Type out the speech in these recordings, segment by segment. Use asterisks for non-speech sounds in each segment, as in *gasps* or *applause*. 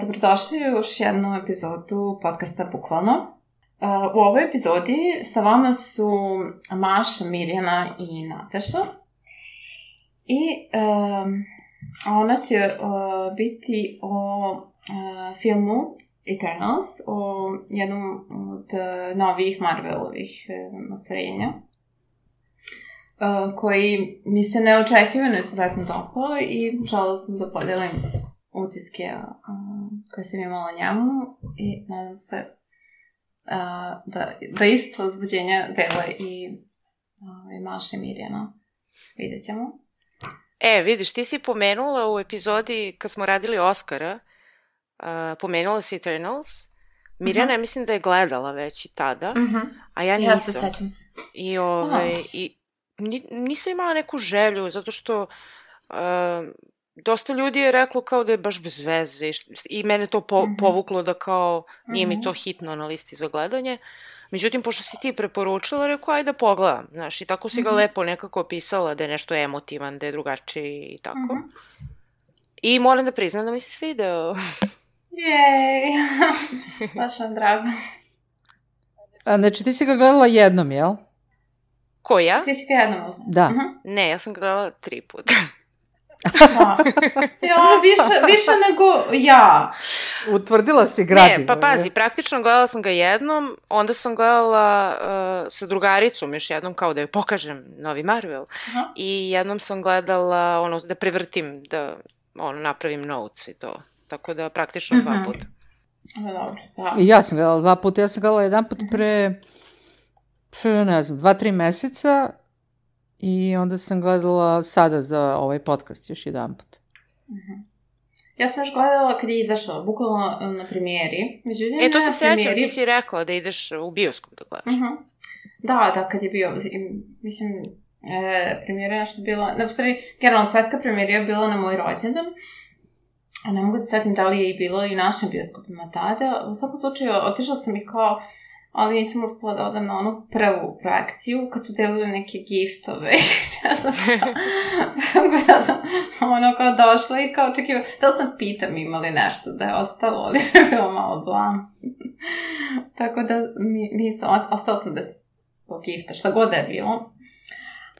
dobrodošli u još jednu epizodu podcasta Bukvalno. E, U ovoj epizodi sa vama su Maša, Mirjana i Nataša. I um, ona će uh, biti o uh, filmu Eternals, o jednom od novih Marvelovih uh, ostvarenja uh, koji mi se neočekivano izuzetno dopao i žela sam da podelim utiske uh, koje sam imala o njemu i nadam se uh, da, da isto uzbuđenja dela i, uh, i Maša i Mirjana. Vidjet ćemo. E, vidiš, ti si pomenula u epizodi kad smo radili Oscara, uh, pomenula si Eternals. Mirjana, Mhm. ja mislim da je gledala već i tada, Uh -huh. a ja Ja se nisam. sećam se. I, ovaj, i ni, nisam imala neku želju, zato što uh, dosta ljudi je reklo kao da je baš bez veze i, i mene to po, Mhm. povuklo da kao nije mi Mhm. to hitno na listi za gledanje. Međutim, pošto si ti preporučila, rekao, ajde da pogledam. Znaš, i tako si ga Mhm. lepo nekako opisala da je nešto emotivan, da je drugačiji i tako. Mhm. I moram da priznam da mi se svideo. Jej, *laughs* baš vam drago. A, znači, ti si ga gledala jednom, jel? Ko ja? Ti si ga jednom. Da. Mhm. Ne, ja sam ga gledala tri puta. Da. Ja, više, više nego ja. Utvrdila si gradivo. Ne, pa pazi, praktično gledala sam ga jednom, onda sam gledala uh, sa drugaricom još jednom kao da joj pokažem novi Marvel Aha. i jednom sam gledala ono da prevrtim, da ono napravim notes i to. Tako da praktično dva Mhm. puta. Da, dobro, da. I ja sam gledala dva puta. Ja sam gledala jedan put pre, pre, ne znam, dva, tri meseca i onda sam gledala sada za ovaj podcast još jedan put. Mhm. Ja sam još gledala kad je izašao, bukvalno na premijeri. Međutim, E, to na se sećam, premijeri- ti si rekla da ideš u bioskop da gledaš. Mhm. Da, da, kad je bio, mislim, e, premijera je nešto bila, u stvari, generalno svetska premijera je bila na moj rođendan, a ne mogu da setim da li je i bilo i u našim bioskopima tada. U svakom slučaju, otišla sam i kao, ali nisam uspela da odam na onu prvu projekciju, kad su delili neke giftove. *laughs* ja sam, tako da *laughs* sam ono kao došla i kao očekivala, da sam pitam ima li nešto da je ostalo, *laughs* ali je bilo malo blam. tako da nisam, ostala sam bez tog gifta, šta god da je bilo.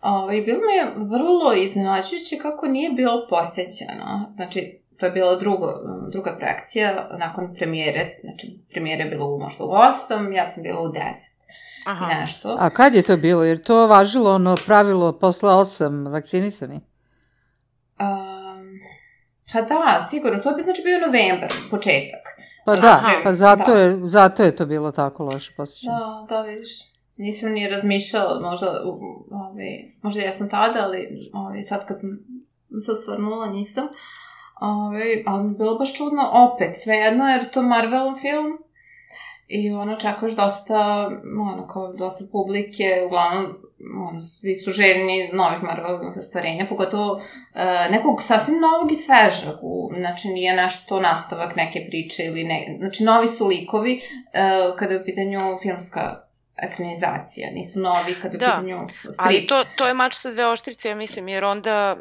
Ovo, I bilo mi je vrlo iznenađujuće kako nije bilo posjećeno. Znači, to je bila drugo, druga projekcija nakon premijere. Znači, premijera je bila u možda u 8, ja sam bila u 10 Aha. i nešto. A kad je to bilo? Jer to važilo ono pravilo posle osam vakcinisani? Um, pa da, sigurno, to bi znači bio novembar, početak. Pa Aha, da, pa zato, da. je, zato je to bilo tako loše posjećanje. Da, da, vidiš. Nisam ni razmišljala, možda, ovaj, možda ja sam tada, ali ovaj, sad kad sam se osvrnula, nisam. Ovaj, ali je bilo baš čudno opet, svejedno, jer to Marvelov film i ono, čekaš dosta, ono, kao dosta publike, uglavnom, ono, svi su željni novih Marvelovih ostvarenja, pogotovo e, nekog sasvim novog i svežeg, u, znači nije nešto nastavak neke priče ili ne, znači novi su likovi e, kada je u pitanju filmska ekranizacija, nisu novi kada je Da, pitanju strip. Ali to, to je mač sa dve oštrice, ja mislim, jer onda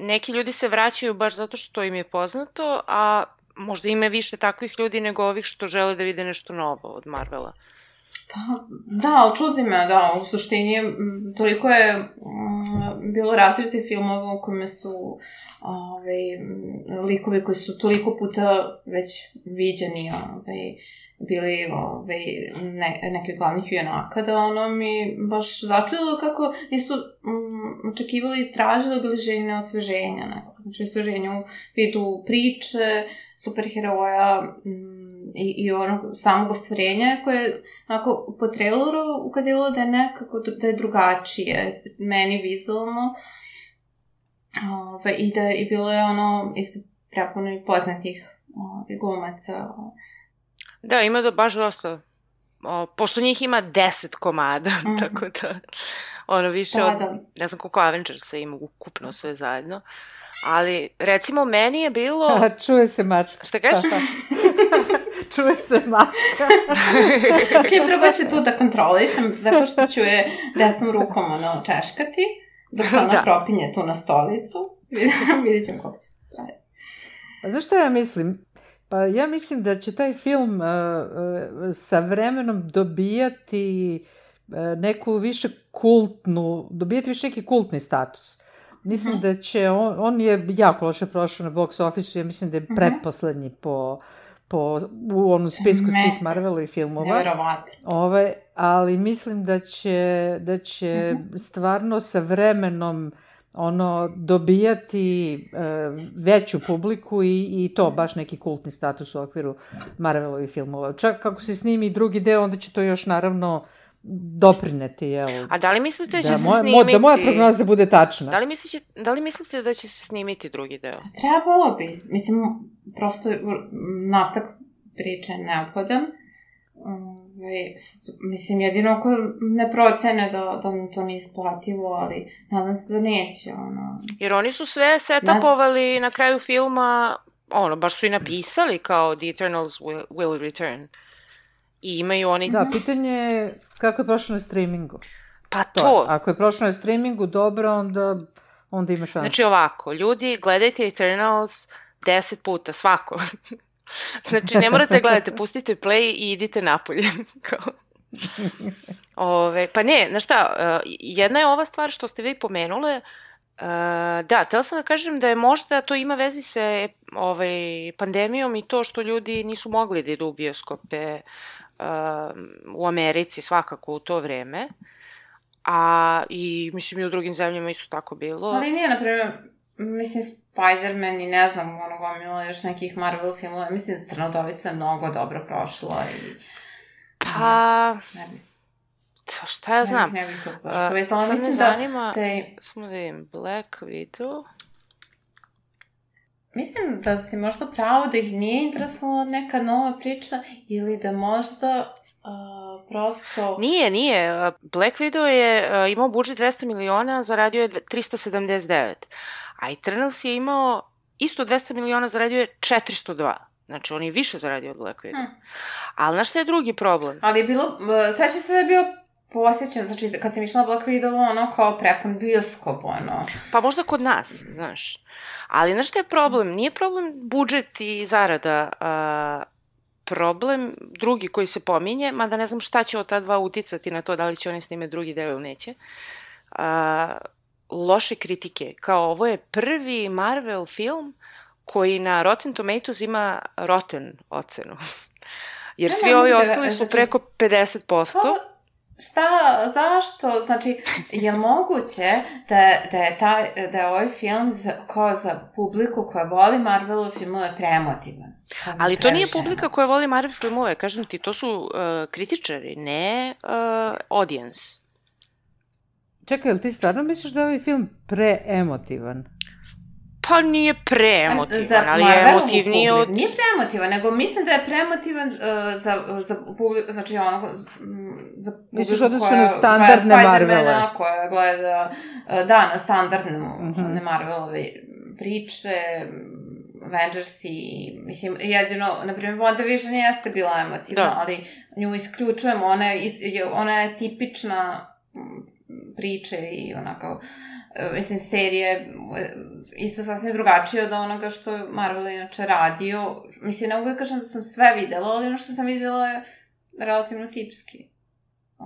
neki ljudi se vraćaju baš zato što to im je poznato, a možda ima više takvih ljudi nego ovih što žele da vide nešto novo od Marvela. Pa, da, čudi me, da, u suštini toliko je m, bilo različitih filmova u kojima su ovaj, m, likovi koji su toliko puta već viđeni, ovaj, bili ovaj, ne, neki od glavnih junaka, da ono mi baš začudilo kako nisu mm, očekivali tražili bili željne osveženja nekako. Znači osveženja u vidu priče, superheroja mm, i, i onog samog ostvarenja koje je onako po traileru ukazivalo da je nekako da je drugačije meni vizualno Ove, i da i bilo je ono isto prepuno i poznatih ovaj, glumaca. Da, ima da baš dosta. O, pošto njih ima 10 komada, *laughs* mm -hmm. tako da ono više Da, od, da. ne znam koliko Avengersa ima ukupno sve zajedno. Ali, recimo, meni je bilo... *laughs* Čuje se mačka. Šta kažeš? *laughs* Čuje se mačka. ok, probat ću tu da kontrolišem, zato što ću je desnom rukom ono, češkati, dok se ona Da. propinje tu na stolicu. Vidjet ćemo koliko će. Pa znaš šta ja mislim? Pa ja mislim da će taj film uh, uh, sa vremenom dobijati uh, neku više kultnu, dobijati više neki kultni status. Mislim Mhm. da će, on, on je jako loše prošao na box office ja mislim da je Mhm. pretposlednji po, po, u onom spisku Ne. svih Marvelovih filmova. Ove, ali mislim da će, da će Mhm. stvarno sa vremenom ono dobijati e, veću publiku i, i to baš neki kultni status u okviru Marvelovih filmova. Čak kako se snimi drugi deo, onda će to još naravno doprineti, jel? A da li mislite da će Da, se moja, snimiti... mo- da moja prognoza bude tačna. Da li, mislite, da li mislite da će se snimiti drugi deo? Trebalo bi. Mislim, prosto m, nastavak priče je neophodan. Ove, s- mislim, jedino ako ne procene da, da mu to nije isplativo, ali nadam se da neće, ono. Jer oni su sve setapovali na kraju filma, ono, baš su i napisali kao The Eternals will, will return. I imaju oni... Da, pitanje je kako je prošlo na streamingu. pa To. to. Ako je prošlo na streamingu, dobro, onda, onda ima šanse. Znači ovako, ljudi, gledajte Eternals deset puta, svako. *laughs* znači, ne morate gledati, pustite play i idite napolje. *laughs* Ove, pa ne, znaš šta, uh, jedna je ova stvar što ste vi pomenule, Uh, da, tela sam da kažem da je možda to ima vezi sa ovaj, pandemijom i to što ljudi nisu mogli da idu u bioskope uh, u Americi svakako u to vreme. A i mislim i u drugim zemljama isto tako bilo. Ali nije, na primjer, mislim, Spider-Man i ne znam, ono gomila još nekih Marvel filmova, mislim da Crnodovica je mnogo dobro prošla i... Pa, Ne bih, to šta ja znam. Ne ne bih to baš Uh, me Mislim da, zanima, da je samo da vidim, Black Widow. Mislim da si možda pravo da ih nije interesovala neka nova priča ili da možda uh, prosto... Nije, nije. Black Widow je uh, imao budžet 200 miliona, zaradio je dve- 379. A Eternals je imao isto 200 miliona, zaradio je 402. Znači, on je više zaradio od Black Widow. Hm. Ali znaš šta je drugi problem? Ali je bilo, sećam se da je bio posjećen, znači kad sam išla na Black Widow, ono kao prepun bioskop, ono. Pa možda kod nas, znaš. Ali znaš šta je problem? Nije problem budžet i zarada. A, problem drugi koji se pominje, mada ne znam šta će od ta dva uticati na to da li će oni snime drugi deo ili neće. A, loše kritike. Kao ovo je prvi Marvel film koji na Rotten Tomatoes ima rotten ocenu. *laughs* Jer Ne, svi ne, ovi ne, ostali su znači- preko 50%. Pa, šta, zašto? Znači, je li moguće da, da, je taj, da je ovaj film za, kao za publiku koja voli Marvelove filmove preemotivan? Kao Ali to nije publika koja voli Marvel filmove, kažem ti, to su uh, kritičari, ne uh, audience. Čekaj, jel ti stvarno misliš da je ovaj film preemotivan? Pa nije preemotivan, ali je emotivniji od... Nije preemotivan, nego mislim da je preemotivan uh, za, za publiku, znači ono, mm, za publiku Misliš koja- na standardne Marvele? Koja gleda, uh, da, na standardne Mhm. one Marvelove priče, Avengersi, mislim, jedino, na primjer, WandaVision jeste bila emotivna, Da. ali nju isključujemo, ona je, ona je tipična mm, priče i onako, e, mislim, serije e, isto sasvim drugačije od onoga što je Marvel inače radio. Mislim, ne mogu da kažem da sam sve videla, ali ono što sam videla je relativno tipski. U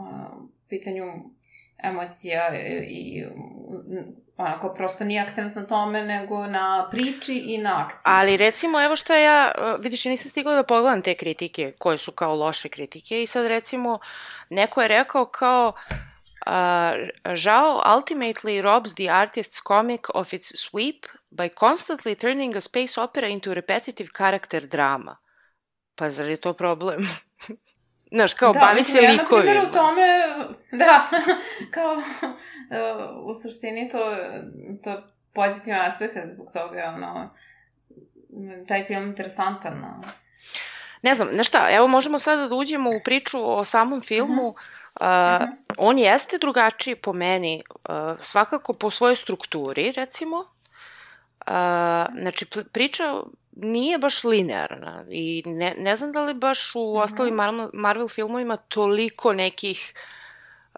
pitanju emocija i, onako, prosto nije akcent na tome, nego na priči i na akciji. Ali recimo, evo šta ja, uh, vidiš, ja nisam stigla da pogledam te kritike, koje su kao loše kritike, i sad recimo, neko je rekao kao, uh, Zhao ultimately robs the artist's comic of its sweep by constantly turning a space opera into repetitive character drama. Pa zar je to problem? *laughs* Znaš, kao, da, bavi mislim, se ja, na primjer, likovima. u tome, da, *laughs* kao, uh, u suštini to, to je pozitivan aspekt, zbog toga je ono, taj film interesantan. a. Ne znam, znaš šta, evo možemo sada da uđemo u priču o samom filmu. Uh, Mhm. on jeste drugačiji po meni, uh, svakako po svojoj strukturi, recimo. Uh, znači, priča nije baš linearna i ne, ne znam da li baš u Mhm. ostalim Marvel, Marvel filmovima toliko nekih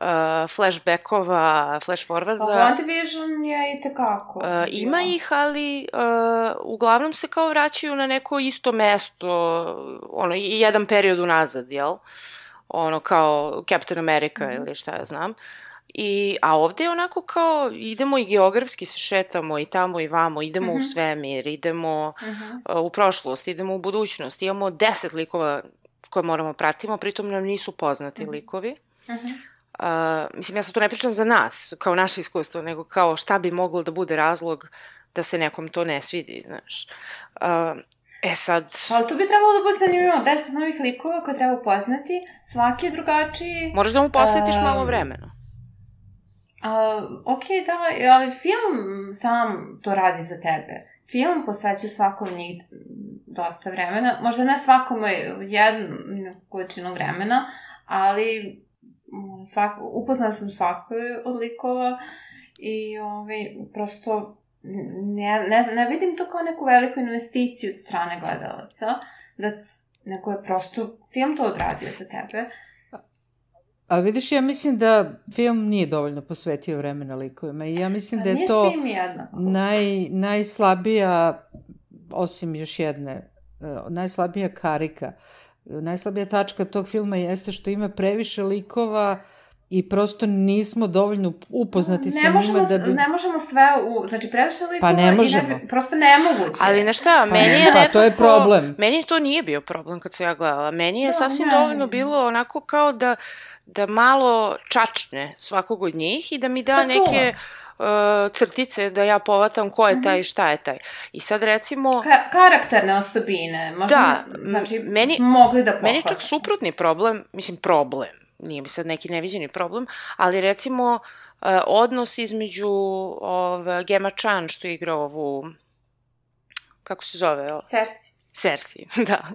uh, flashbackova, flash Pa forwarda. WandaVision je i tekako. Uh, ima ih, ali uh, uglavnom se kao vraćaju na neko isto mesto, ono, i jedan period unazad, jel? Ono, kao Captain America Mhm. ili šta ja znam. I, a ovde je onako kao, idemo i geografski se šetamo i tamo i vamo, idemo u Mhm. svemir, idemo Mhm. uh, u prošlost, idemo u budućnost, imamo deset likova koje moramo pratimo, pritom nam nisu poznati Mhm. likovi. Mhm. Uh, mislim, ja sad to ne pričam za nas, kao naše iskustvo, nego kao šta bi moglo da bude razlog da se nekom to ne svidi, znaš. Uh, e sad, Ali to bi trebalo da bude zanimljivo. Deset novih likova koje treba upoznati. Svaki je drugačiji. moraš da mu posvetiš Um, malo vremena. A, ok, da, ali film sam to radi za tebe. Film posvećuje svakom njih dosta vremena. Možda ne svakome jednu količinu vremena, ali mm, svak, upoznala sam svakoj od likova i ovaj, prosto ne, ne, ne vidim to kao neku veliku investiciju od strane gledalaca, da neko je prosto film to odradio za tebe. Ali vidiš, ja mislim da film nije dovoljno posvetio vremena likovima i ja mislim da je to naj, najslabija, osim još jedne, eh, najslabija karika, najslabija tačka tog filma jeste što ima previše likova i prosto nismo dovoljno upoznati ne sa možemo, njima da bi... ne možemo sve u... Znači, previše likova Pa ne i možemo. bi- prosto nemoguće. Ali na šta, Pa meni ne, je pa to je problem. Meni to nije bio problem kad sam ja gledala. Meni je Da, sasvim ne. dovoljno bilo onako kao da, da malo čačne svakog od njih i da mi da Pa neke uh, crtice da ja povatam ko je Mhm. taj i šta je taj. I sad recimo... Ka karakterne osobine, možda, Da, znači, meni- mogli da pohvatamo. Meni je čak suprotni problem, mislim problem, nije mi sad neki neviđeni problem, ali recimo uh, odnos između ove, Gema Chan što je igrao ovu, kako se zove? Cersei. Cersei, *laughs* da.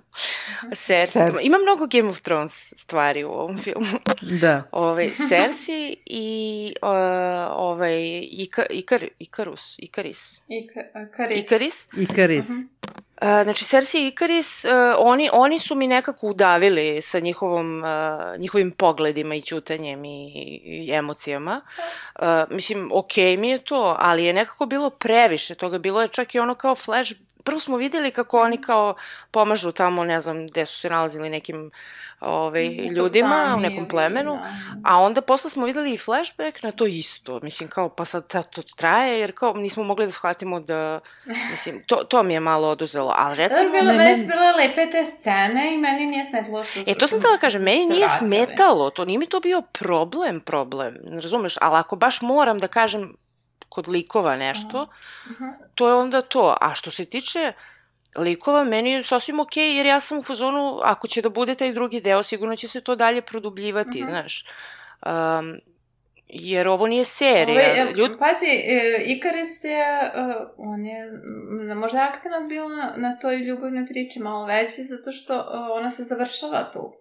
Cersei. Cersei. Ima mnogo Game of Thrones stvari u ovom filmu. *laughs* Da. Ovaj, *laughs* Cersei i uh, ovaj, Ika, Ikar, Ikarus, Ikaris. I Karis. Ikaris. Ikaris. Mhm. Uh, znači, Cersei i Ikaris, uh, oni, oni su mi nekako udavili sa njihovom, uh, njihovim pogledima i ćutanjem i, i emocijama. Uh, mislim, okej mi je to, ali je nekako bilo previše toga. Bilo je čak i ono kao flash... Prvo smo videli kako oni kao pomažu tamo, ne znam, gde su se nalazili nekim ovaj, ljudima u nekom plemenu. Da. A onda posle smo videli i flashback na to isto. Mislim, kao, pa sad ta- to traje, jer kao nismo mogli da shvatimo da, *laughs* mislim, to, to mi je malo oduzelo. Ali recimo... bilo, ne, meni ne- su bile lepe te scene i meni nije smetilo što su... E, to sam htela da kažem, meni nije vraćali. smetalo, to nije mi to bio problem, problem, razumeš? Ali ako baš moram da kažem kod likova nešto, Mhm. to je onda to. A što se tiče likova, meni je sasvim okej, jer ja sam u fazonu, ako će da bude taj drugi deo, sigurno će se to dalje produbljivati, Mhm. znaš. Um, jer ovo nije serija. Ovaj, e, Ljud... Pazi, e, Ikaris je, e, on je, možda je akcenat bio na, na toj ljubavnoj priči malo veći, zato što e, ona se završava tu.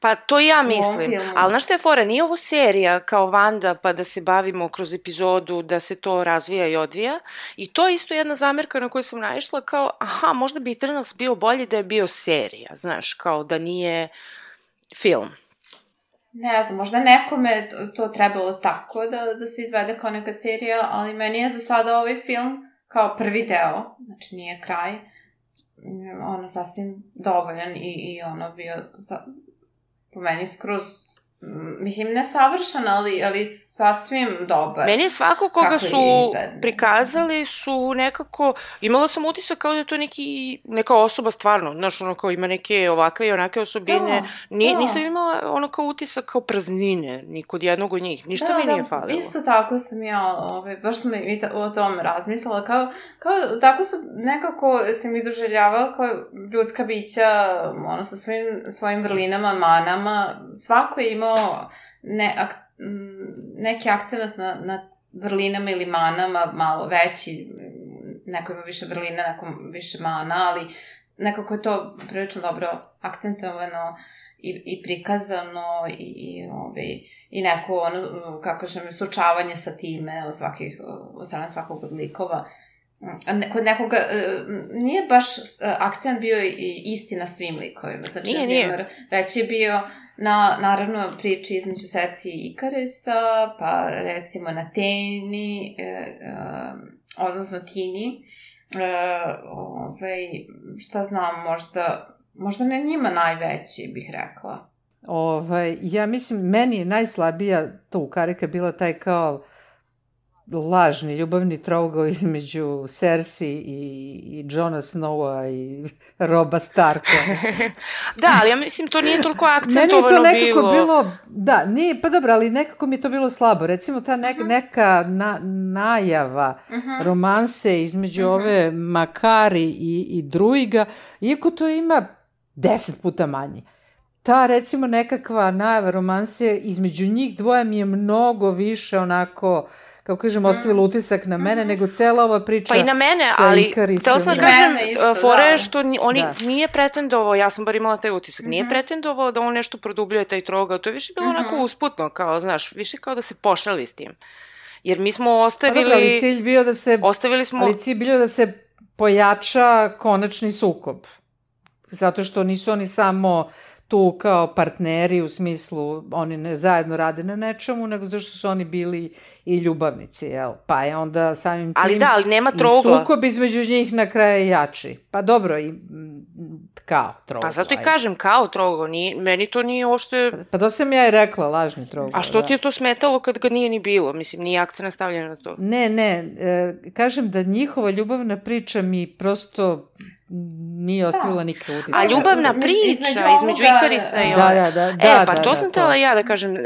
Pa to ja mislim. filmu. Ali znaš šta je fora? Nije ovo serija kao Vanda pa da se bavimo kroz epizodu, da se to razvija i odvija. I to je isto jedna zamerka na koju sam naišla kao, aha, možda bi Eternals bio bolji da je bio serija, znaš, kao da nije film. Ne znam, možda nekome to, trebalo tako da, da se izvede kao neka serija, ali meni je za sada ovaj film kao prvi deo, znači nije kraj, ono sasvim dovoljan i, i ono bio za, po meni skroz, mislim ne savršen, ali, ali sasvim dobar. Meni je svako koga Kako je su prikazali su nekako, imala sam utisak kao da je to neki, neka osoba stvarno, znaš, ono kao ima neke ovakve i onake osobine, Nije, da. nisam imala ono kao utisak kao praznine, ni kod jednog od njih, ništa mi nije falilo. Isto tako sam ja, ovaj, baš sam i o tome razmislila, kao, kao, tako su nekako sam ih doživljavala kao ljudska bića, ono, sa svojim, svojim vrlinama, manama, svako je imao ne, neki akcenat na, na vrlinama ili manama malo veći, neko ima više vrlina, neko više mana, ali nekako je to prilično dobro akcentovano i, i prikazano i, i, ovaj, i neko, ono, kako kažem, sučavanje sa time od, svakih, od strane svakog od likova. Kod nekoga, e, nije baš e, akcent bio i isti na svim likovima. Znači, Nije, nije. Već je bio na, naravno, priči između Cersei i Ikarisa, pa recimo na Teni, e, odnosno Tini, ovaj, šta znam, možda, možda ne njima najveći, bih rekla. Ovaj, ja mislim, meni je najslabija tu karika bila taj kao lažni ljubavni trougao između Cersei i, i Jona Snowa i *laughs* Roba Starka. *laughs* da, ali ja mislim to nije toliko Meni je akcentovano to nekako bilo... bilo. da, nije, pa dobro, ali nekako mi je to bilo slabo. Recimo ta nek, neka na, najava Mhm. romanse između ove Makari i, i Druiga, iako to ima deset puta manje. Ta, recimo, nekakva najava romanse između njih dvoje mi je mnogo više onako, kako kažem, ostavila utisak na mene, nego cela ova priča Pa i na mene, sa ali htela sam da kažem, isto, fora je da. što ni, oni Da. nije pretendovao, ja sam bar imala taj utisak, nije Mhm. pretendovao da on nešto produbljuje taj trogao, to je više bilo onako Mhm. usputno, kao, znaš, više kao da se pošali s tim. Jer mi smo Pa ostavili, dobro, ali cilj bio da se ostavili smo, Ali cilj bio da se pojača konačni sukob. Zato što nisu oni samo tu kao partneri u smislu oni ne zajedno rade na nečemu, nego zašto su oni bili i ljubavnici, jel? Pa je onda samim tim ali da, ali nema i trougla. sukob između njih na kraju jači. Pa dobro, i mm, kao troglo. Pa zato i kažem, kao trogao, nije, meni to nije uopšte... Pa to sam ja i rekla, lažni troglo. A što da. ti je to smetalo kad ga nije ni bilo? Mislim, nije akcija nastavljena na to. Ne, ne, e, kažem da njihova ljubavna priča mi prosto nije ostavila nikakav utisak. A ljubavna Između priča ovoga- između Ikarisa i Da, ove- da, da, E, da, pa da, to da, sam htela ja da kažem. Uh,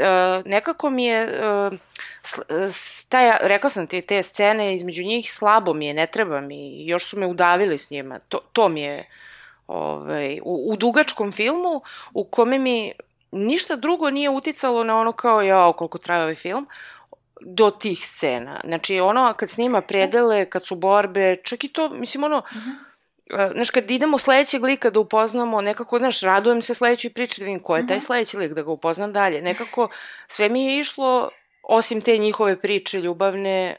nekako mi je, uh, sl- s- taj, rekla sam ti, te scene između njih slabo mi je, ne treba mi, još su me udavili s njima. To, to mi je ovaj, u, u dugačkom filmu u kome mi ništa drugo nije uticalo na ono kao, jao, koliko traje ovaj film, do tih scena. Znači, ono, kad snima predele, kad su borbe, čak i to, mislim, ono, Uh, znaš, kad idemo sledećeg lika da upoznamo, nekako, znaš, radujem se sledećoj priči da vidim ko je taj Mhm. sledeći lik, da ga upoznam dalje. Nekako, sve mi je išlo, osim te njihove priče ljubavne,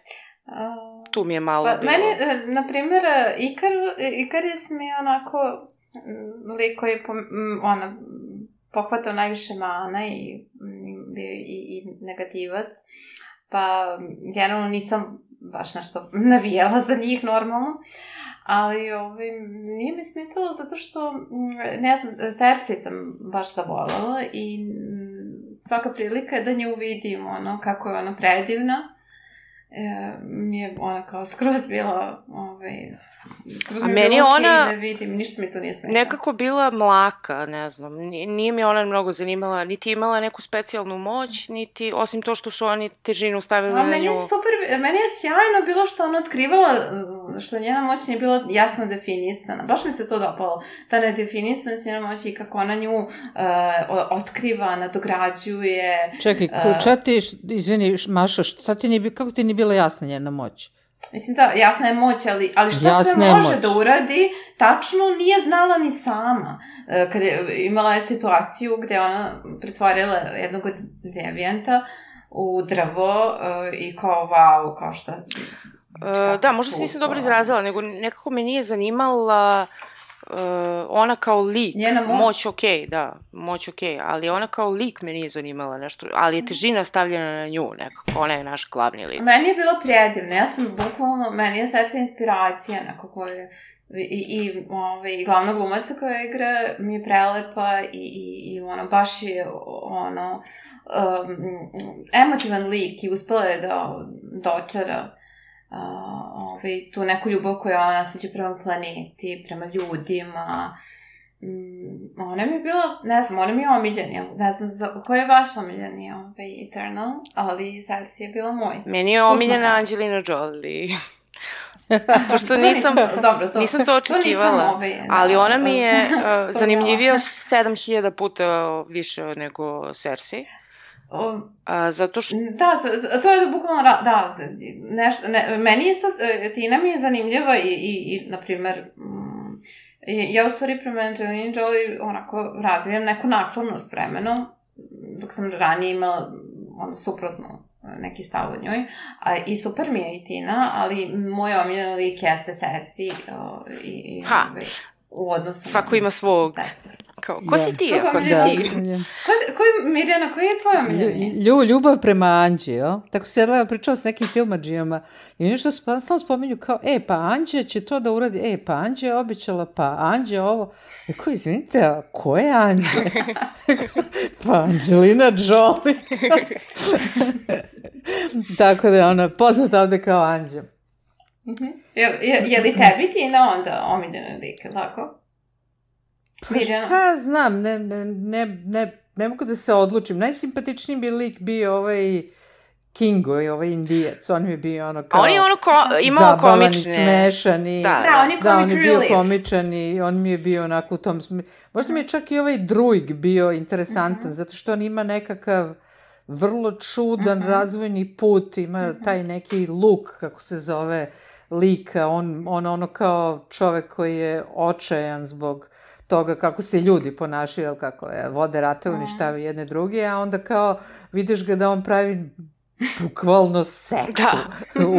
tu mi je malo Pa, bilo. meni, e, na primjer, Ikar, Ikaris mi je onako mm, lik koji je pom- mm, ona, pohvatao najviše mana i mm, bio i, i negativac. Pa, generalno nisam baš nešto *laughs* navijela za njih normalno. Ali ovaj, nije mi smetalo zato što, ne znam, Cersei sam baš zavolela i svaka prilika je da nju vidim, ono, kako je ona predivna. E, mi je ona kao skroz bila ovaj, A meni je ona da vidim, ništa mi tu nije smetalo. Nekako bila mlaka, ne znam, nije, nije mi ona mnogo zanimala, niti imala neku specijalnu moć, niti, osim to što su oni težinu stavili A na meni nju. je super, meni je sjajno bilo što ona otkrivala, uh, što njena moć nije bila jasno definisana. Baš mi se to dopalo. Ta nedefinisanost njena moći i kako ona nju uh, otkriva, nadograđuje. Čekaj, ko, ča ti, izvini, Maša, šta ti nije, bi- kako ti nije bila jasna njena moć? Mislim da, jasna je moć, ali, ali šta Jasna sve je može moć. da uradi, tačno nije znala ni sama. E, Kad je, imala je situaciju gde ona pretvorila jednog od devijenta u drvo e, i kao wow, kao šta... Uh, da, možda se nisam dobro izrazila, nego nekako me nije zanimala uh, ona kao lik. Njena moć. Moć okej, da, moć okej, ali ona kao lik me nije zanimala nešto, ali je težina stavljena na nju nekako, ona je naš glavni lik. Meni je bilo predivno, ja sam bukvalno, meni je srce inspiracija nekako je i, i, ove, i glavna glumaca koja igra mi je prelepa i, i, i ono, baš je ono, um, emotivan lik i uspela je da dočara uh, ove, tu neku ljubav koju ona nasađe prema planeti, prema ljudima. Mm, ona mi je bila, ne znam, ona mi je omiljena, ne znam za, koji je vaš omiljeni ovaj, Eternal, ali Cersei je bila moj. Meni je omiljena. Angelina Jolie. *laughs* Pošto To nisam, dobro, to, nisam to to nisam očekivala. ovaj, da, Ali ona mi je *laughs* uh, zanimljivija znala. 7000 puta više nego Cersei. A, zato što... Da, z- z- to je bukvalno, da, nešto, ne, meni isto, e, Tina mi je zanimljiva i, i, i na primer, mm, ja u stvari prema Angelina Jolie onako razvijem neku naklonost vremenom, dok sam ranije imala ono suprotno neki stav o njoj, a, i super mi je i Tina, ali moj omiljen lik jeste o, i, i Ha. ovaj, u odnosu Svako ima svog... Da. Kao, ko si Da. ti, Svako ko si Da, ti? Ko, koji, Mirjana, koji je tvoj omiljeni? Lju, ljubav prema Anđi, jel? Tako se ja pričala s nekim filmađijama i nešto spa- stalno spominju kao, e, pa Anđe će to da uradi, e, pa Anđe je obećala, pa Anđe ovo. E, ko, izvinite, a ko je Anđe? *laughs* pa Anđelina Jolie. *laughs* Tako da je ona poznata ovde kao Anđe. Mhm. Je, je, je li tebi Tina onda omiljena lik, je li tako? Pa šta znam, ne, ne, ne, ne, ne mogu da se odlučim. Najsimpatičniji bi lik bio ovaj Kingo, ovaj indijac. On mi je bio ono A kao... on je ono ko, imao zabavan i komične... smešan i... Da, Da, on je Da, on je bio relief. komičan i on mi je bio onako u tom. Možda mi je čak i ovaj druig bio interesantan, zato što on ima nekakav vrlo čudan razvojni put, ima taj neki luk, kako se zove, lika, on, on ono kao čovek koji je očajan zbog toga kako se ljudi ponašaju, jel kako je, vode rate, uništavaju jedne druge, a onda kao vidiš ga da on pravi bukvalno sektu Da. *laughs* u,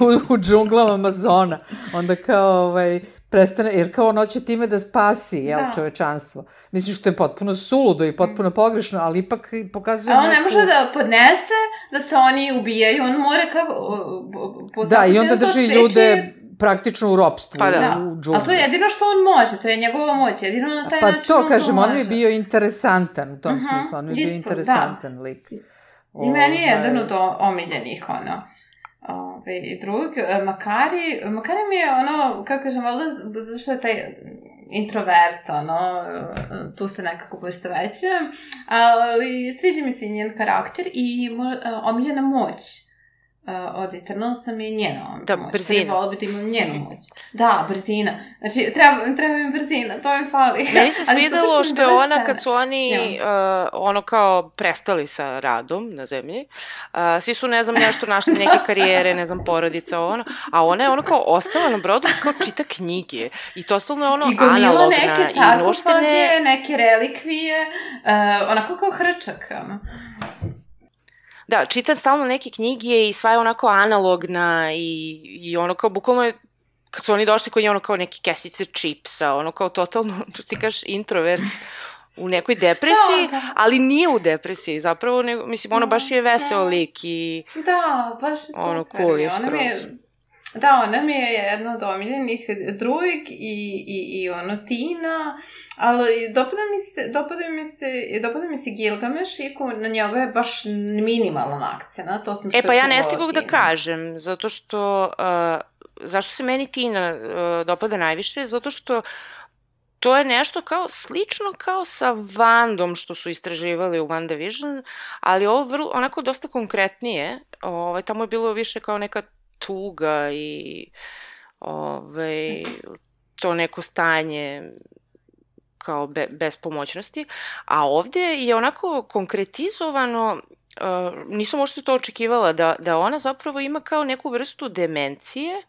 u, u džunglama Amazona. Onda kao, ovaj, prestane, jer kao on hoće time da spasi, jel, Da. čovečanstvo. Mislim što je potpuno suludo i potpuno pogrešno, ali ipak pokazuje A on ne neku- može da podnese da se oni ubijaju, on mora kako... Po Da, i onda cenu drži spreči- ljude praktično u ropstvu, Pa da. Da, u džungli. ali to je jedino što on može, to je njegova moć, jedino na taj Pa način to on kažem, to on mi je bio interesantan u tom Mhm, smislu, on mi je bio isto, interesantan lik. I meni je Ovaj, jedan od o- omiljenih, ono. Ove, I drug, e, Makari, Makari mi je ono, kako kažem, valjda zato što je taj introvert, ono, e, tu se nekako poistovećujem, ali sviđa mi se njen karakter i mo, e, omiljena moć e, od Eternalsa mi je njena Da, moć. brzina. Trebalo bi da imam njenu moć. Da, brzina. Znači, treba, treba mi brzina, to mi fali. *laughs* Meni se svidelo što je ona, kad su oni uh, ono kao prestali sa radom na zemlji, uh, svi su, ne znam, nešto našli neke karijere, ne znam, porodica, ono, a ona je ono kao ostala na brodu i kao čita knjige. I totalno je ono I gomila analogna neke i uopšte sarkofage, ne... neke relikvije, uh, onako kao hrčak. ono. Da, čita stalno neke knjige i sva je onako analogna i, i ono kao bukvalno je kad su oni došli kod nje ono kao neke kesice čipsa, ono kao totalno, *laughs* što ti kažeš, introvert u nekoj depresiji, Da, da. ali nije u depresiji, zapravo, nego, mislim, ono baš je veseo lik i Da, baš je super. Ono, cool je Ona mi je, skroz. Da, ona mi je jedna od omiljenih drugih i, i, i ono Tina, ali dopada mi se, dopada mi se, dopada mi se Gilgameš, iako na njega je baš minimalan akcent, to sam što E pa ja ne stigog da kažem, zato što, uh, zašto se meni Tina uh, dopada najviše, zato što to je nešto kao slično kao sa Vandom što su istraživali u WandaVision, ali ovo vrlo, onako dosta konkretnije. Ovaj, tamo je bilo više kao neka tuga i ovaj, to neko stanje kao be, bespomoćnosti, a ovde je onako konkretizovano uh, nisam uopšte to očekivala, da, da ona zapravo ima kao neku vrstu demencije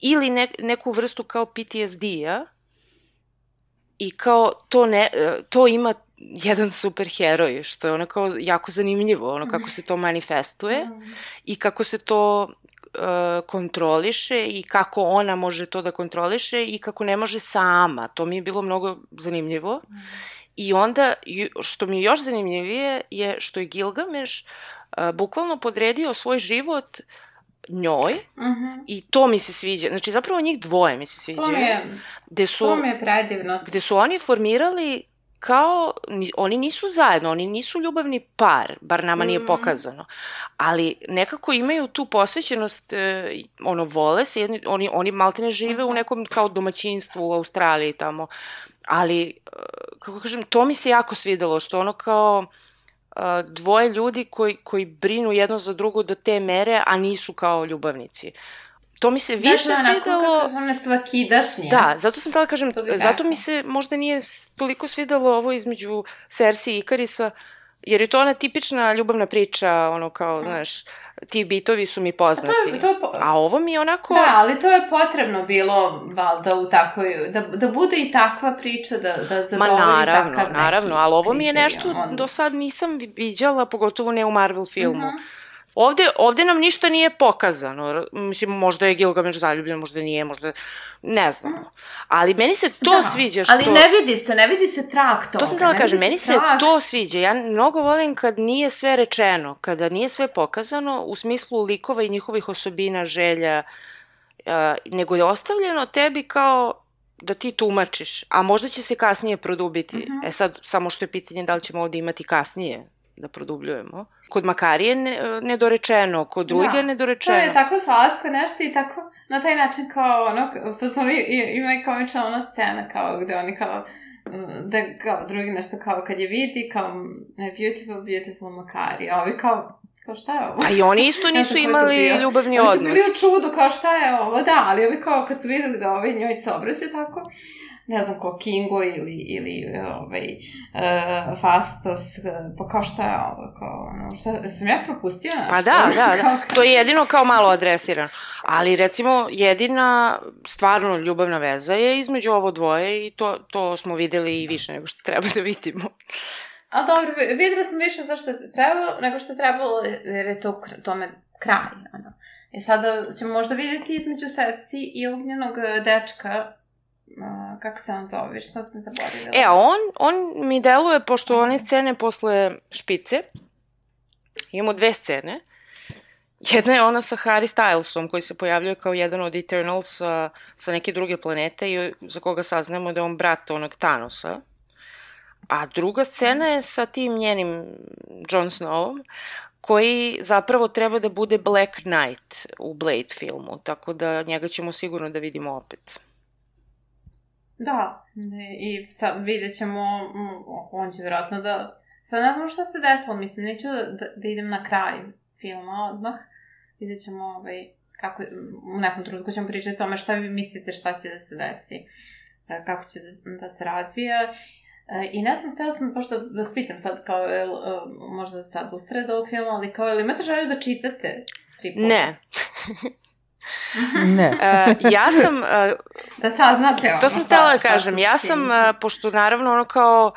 ili ne, neku vrstu kao PTSD-a i kao to, ne, uh, to ima jedan super heroj, što je ono kao jako zanimljivo, ono kako se to manifestuje i kako se to kontroliše i kako ona može to da kontroliše i kako ne može sama. To mi je bilo mnogo zanimljivo. I onda, što mi je još zanimljivije, je što je Gilgameš uh, bukvalno podredio svoj život njoj Mhm. i to mi se sviđa. Znači, zapravo njih dvoje mi se To sviđaju. mi je, Gde su, to mi je predivno. gde su oni formirali kao, ni- oni nisu zajedno, oni nisu ljubavni par, bar nama nije Mm. pokazano, ali nekako imaju tu posvećenost, e, ono, vole se, jedni, oni, oni maltene žive u Mhm. nekom kao domaćinstvu u Australiji tamo, ali, e, kako kažem, to mi se jako svidelo, što ono kao e, dvoje ljudi koji, koji brinu jedno za drugo do te mere, a nisu kao ljubavnici. To mi se više Znači, svidelo... kako kažem, ne svakidašnje. Da, zato sam tela kažem, To bi zato mi se možda nije toliko svidelo ovo između Cersei i Ikarisa, Jer je to ona tipična ljubavna priča, ono kao, znaš, ti bitovi su mi poznati. To je, to je po... A ovo mi je onako... Da, ali to je potrebno bilo, valjda, u takvoj, da, da bude i takva priča, da, da zadovolji Ma naravno, takav neki naravno, ali ovo mi je nešto kriterijum. do sad nisam vi- viđala, pogotovo ne u Marvel filmu. Mhm. Ovde, ovde nam ništa nije pokazano. Mislim, možda je Gilgamesh zaljubljen, možda nije, možda... Ne znamo. Ali meni se to Da, sviđa što... Ali ne vidi se, ne vidi se trak toga. To sam htjela ne kažem, meni se trak. to sviđa. Ja mnogo volim kad nije sve rečeno, kada nije sve pokazano u smislu likova i njihovih osobina, želja, uh, nego je ostavljeno tebi kao da ti tumačiš, a možda će se kasnije produbiti. Mhm. E sad, samo što je pitanje da li ćemo ovde imati kasnije da produbljujemo. Kod Makarije ne, nedorečeno, kod Da. Rujga To nedorečeno. je tako slatko nešto i tako, na taj način kao ono, pa smo i, ima i komična ona scena kao gde oni kao, mm, da kao drugi nešto kao kad je vidi kao mm, beautiful, beautiful Makari, a ovi kao, kao šta je ovo? A i oni isto *laughs* nisu imali bio. ljubavni Oni su odnos. bili u čudu kao šta je ovo, da, ali ovi kao kad su videli da ovaj njoj se obraća tako, ne znam ko Kingo ili, ili ovaj, uh, Fastos, pa kao šta je ovo, kao ono, šta, sam ja propustio nešto? Pa da, da, da. *laughs* To je jedino kao malo adresirano. Ali recimo jedina stvarno ljubavna veza je između ovo dvoje i to, to smo videli i više nego što treba da vidimo. Ali dobro, vi- videli smo više zašto je trebalo, nego što je trebalo, jer je to tome kraj. Ono. I sada ćemo možda vidjeti između Sesi i ognjenog eh, dečka, kako se on zove, što sam zaboravila. E, a on, on mi deluje, pošto one scene posle špice, imamo dve scene. Jedna je ona sa Harry Stylesom, koji se pojavljuje kao jedan od Eternals sa, sa neke druge planete i za koga saznamo da je on brat onog Thanosa. A druga scena je sa tim njenim Jon Snowom, koji zapravo treba da bude Black Knight u Blade filmu, tako da njega ćemo sigurno da vidimo opet. Da, i sad vidjet ćemo, on će vjerojatno da... Sad ne znam šta se desilo, mislim, neću da, da, da idem na kraj filma odmah. Vidjet ćemo ovaj, kako, u nekom trenutku ćemo pričati o tome šta vi mislite šta će da se desi, e, kako će da, da se razvija. E, I ne znam, htjela sam baš da vas pitam sad, kao, jel, e, možda sad usred ovog filma, ali kao, jel imate želju da čitate stripove? Ne. Ne. Uh, *laughs* ja sam, uh, Da saznate ono To sam htjela da kažem. Ja sam, uh, pošto naravno ono kao,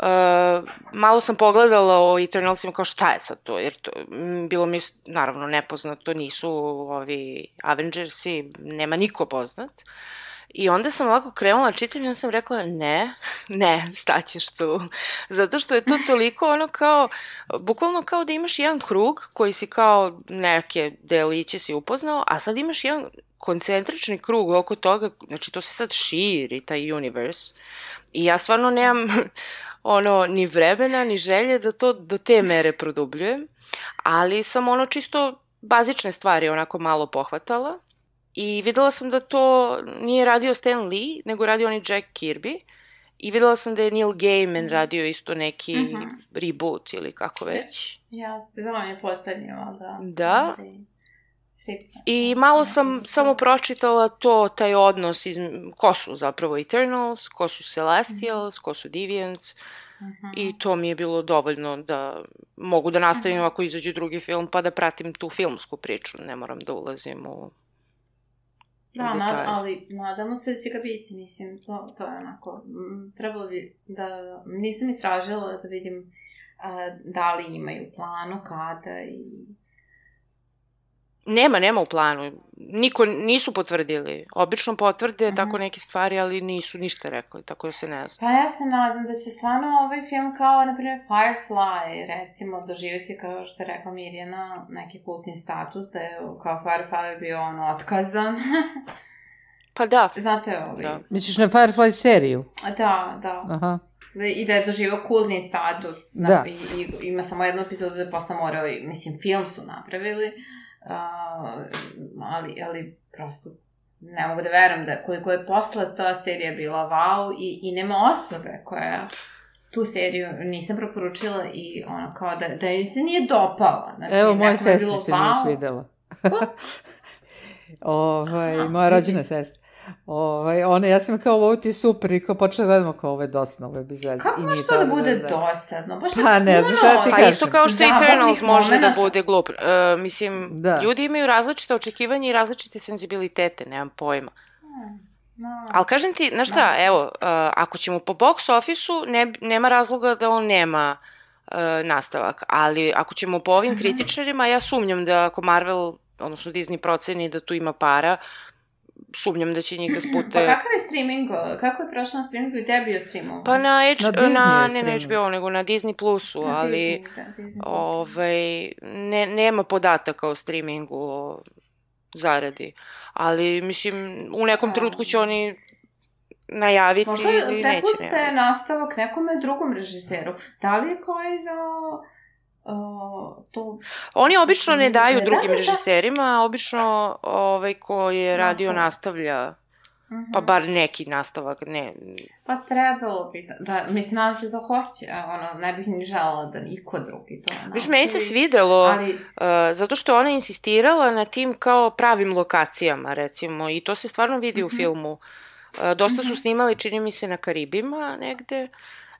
uh, malo sam pogledala o Eternalsima kao šta je sad to, jer to, m, bilo mi naravno nepoznato, nisu ovi Avengersi, nema niko poznat. I onda sam ovako krenula da čitam i onda sam rekla ne, ne, staćeš tu. Zato što je to toliko ono kao, bukvalno kao da imaš jedan krug koji si kao neke deliće si upoznao, a sad imaš jedan koncentrični krug oko toga, znači to se sad širi, taj universe. I ja stvarno nemam *laughs* ono, ni vremena, ni želje da to do te mere produbljujem, ali sam ono čisto bazične stvari onako malo pohvatala i videla sam da to nije radio Stan Lee, nego radio on i Jack Kirby i videla sam da je Neil Gaiman radio isto neki Mhm. reboot ili kako već. Ja, da on je valjda. Da. Ovaj, strip. I malo sam samo pročitala to, taj odnos, iz, ko su zapravo Eternals, ko su Celestials, ko su Deviants Mhm. i to mi je bilo dovoljno da mogu da nastavim Mhm. ako izađe drugi film pa da pratim tu filmsku priču, ne moram da ulazim u... Da, na, ali nadamo se da će ga biti, mislim, to, to je onako, trebalo bi da, nisam istražila da vidim a, da li imaju planu, kada i... Nema, nema u planu. Niko, nisu potvrdili. Obično potvrde Mhm. tako neke stvari, ali nisu ništa rekli, tako da se ne zna. Pa ja se nadam da će stvarno ovaj film kao, na primjer, Firefly, recimo, doživjeti kao što je rekla Mirjana, neki kultni status, da je kao Firefly bio ono otkazan. *laughs* Pa da, Znate, ovaj... Da. Misliš na Firefly seriju? Da, da. Aha. Da- I da je doživao kultni status. Da. Da. I, i, ima samo jednu epizodu da je posle morao, i- mislim, film su napravili, uh, ali, ali prosto ne mogu da verujem da koliko je posle ta serija bila wow i, i nema osobe koja tu seriju nisam preporučila i ono kao da, da se nije dopala. Znači, Evo, je sestri bilo se nije wow. svidela. *laughs* ovaj, moja rođena sestra. Ovaj, one, ja sam kao, ovo ti je super, i kao počela da gledamo kao, ovo je dosadno, ovo je bez veze. Kako I može to da bude da. dosadno? Baš Pa ne, znaš šta ti Pa kažem. isto kao što Zabavnih Eternals može da bude glup. Uh, mislim, Da. ljudi imaju različite očekivanja i različite senzibilitete, nemam pojma. No. Ali kažem ti, znaš šta, evo, uh, ako ćemo po box office-u, ne, nema razloga da on nema uh, nastavak, ali ako ćemo po ovim Mhm. kritičarima, ja sumnjam da ako Marvel, odnosno Disney proceni da tu ima para, sumnjam da će njih da *clears throat* Pa spute... kakav je streaming? Kako je prošlo na streamingu i gde je bio streamovan? Pa na, H, Na na, ne na. HBO, nego na Disney Plusu, Na ali Disney, da, Disney Plus. ovaj, ne, nema podataka o streamingu, o zaradi. Ali, mislim, u nekom A. trenutku će oni najaviti Možda ili neće prepuste najaviti. nastavak nekome drugom režiseru. Da li je koji za uh, to... Oni obično ne daju Ne drugim da. režiserima, obično ovaj ko je radio Nastavak. nastavlja, Mhm. pa bar neki nastavak, ne. Pa trebalo bi da, da mislim, nadam se da hoće, ono, ne bih ni želala da niko drugi to Viš, meni se nastavi, svidelo, Ali, uh, zato što ona insistirala na tim kao pravim lokacijama, recimo, i to se stvarno vidi u Mhm. filmu. Uh, dosta su Mhm. snimali, čini mi se, na Karibima negde,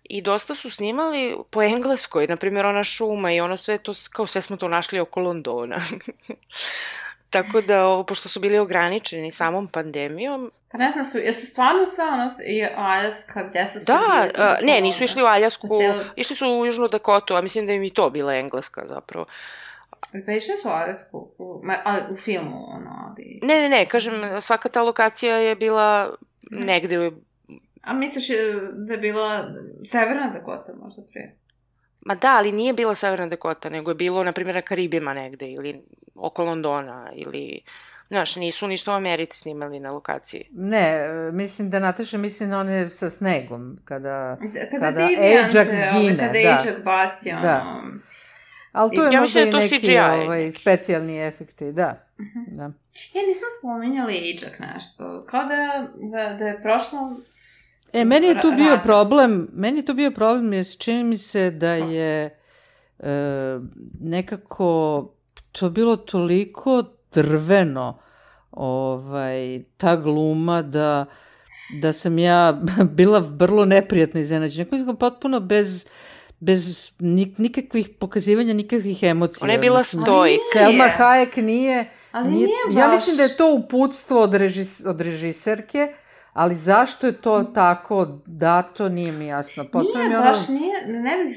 i dosta su snimali po engleskoj, na primjer ona šuma i ono sve to, kao sve smo to našli oko Londona. *laughs* Tako da, pošto su bili ograničeni samom pandemijom, pa ne znam, su, jesu stvarno sve ono, i Aljaska, gde su da, bili? uh, ne, nisu išli u Aljasku, U celu- išli su u Južnu Dakotu, a mislim da im i to bila engleska zapravo. Pa išli su u Aljasku, u, ma, ali u filmu, ono, ali... Ne, ne, ne, kažem, svaka ta lokacija je bila negde, A misliš e, da je bila Severna Dakota možda prije? ma da, ali nije bila Severna Dakota, nego je bilo, na primjer, na Karibima negde, ili oko Londona, ili, znaš, nisu ništa u Americi snimali na lokaciji. Ne, e, mislim da Nataša misli na one sa snegom, kada... Kada, Kada Deviant, Ajax gine, Kada da. Ajax baci, ono... Da. Ali to je Ja možda i da to neki CGI ovaj, specijalni efekti, da. Mhm. da. Ja nisam spominjala Ajax nešto. Kao da, da, da je prošlo... E, meni je tu bio problem, meni je tu bio problem jer čini mi se da je e, nekako to bilo toliko drveno ovaj, ta gluma da da sam ja *laughs* bila vrlo neprijatno iznenađena. Nekako potpuno bez bez nik, nikakvih pokazivanja nikakvih emocija. Ona je bila Mislim, stoik. Selma. Hayek nije Ali Nije, nije, ja baš... mislim da je to uputstvo od, režis, od režiserke, ali zašto je to tako dato, nije mi jasno. Potpuno mi Nije, ono- baš nije, ne bih,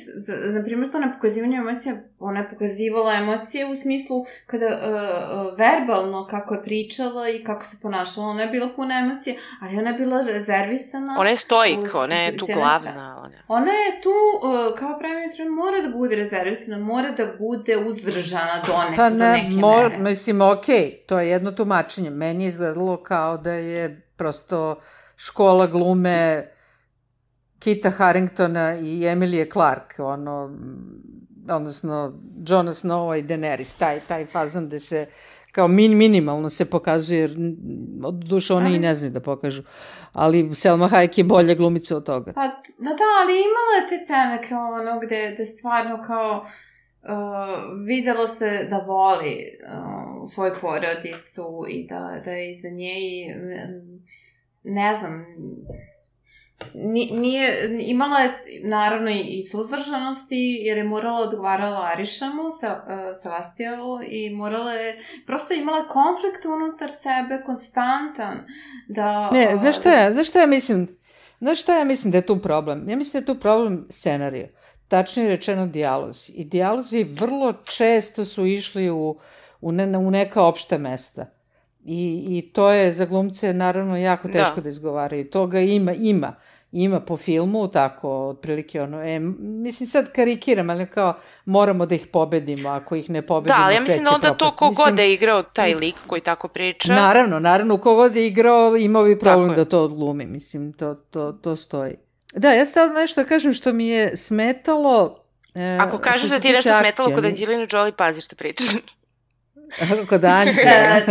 na primjer, to nepokazivanje emocija, ona je pokazivala emocije u smislu kada uh, verbalno kako je pričala i kako se ponašala, ona je bila puna emocije, ali ona je bila rezervisana. Ona je stoik, Uz- ona je tu glavna. Ona. Ona je tu, uh, kao pravi tren, mora da bude rezervisana, mora da bude uzdržana do neke, Pa do ne, neke mo, mere. mislim, okej, to je jedno tumačenje. Meni je izgledalo kao da je prosto škola glume Kita Harringtona i Emilije Clark, ono, odnosno Johna Snowa i Daenerys, taj, taj fazon gde se kao min, minimalno se pokazuje, jer od duše oni i ne znaju da pokažu. Ali Selma Hayek je bolja glumica od toga. Pa, da, da, ali imala je te scene kao ono gde, gde stvarno kao uh, videlo se da voli uh, svoju porodicu i da, da je iza nje i mm, ne znam ni- nije, imala je naravno i, i suzdržanosti jer je morala odgovarala Arišamu, sa, uh, Sebastianu i morala je, prosto imala konflikt unutar sebe konstantan da... Ne, uh, znaš šta ja, znaš šta ja mislim? Znaš šta ja mislim da je tu problem? Ja mislim da je tu problem scenariju. Tačnije rečeno dijalozi. I dijalozi vrlo često su išli u, u, ne, u neka opšta mesta. I, I to je za glumce naravno jako teško da, Da. izgovaraju. Toga ima, ima. Ima po filmu, tako, otprilike ono, e, mislim sad karikiram, ali kao moramo da ih pobedimo, ako ih ne Da, pobedimo, ali ja sve mislim da onda to propasti. kogod Mislim, da je igrao taj lik koji tako priča. Naravno, naravno, kogod je igrao imao bi problem da to odglumi, mislim, to, to, to stoji. Da, ja stavno nešto da kažem što mi je smetalo... E, Ako kažeš da ti tiče nešto smetalo kod akcije, Angelina Jolie, pazi što pričaš. *laughs* Kod Anđe. E,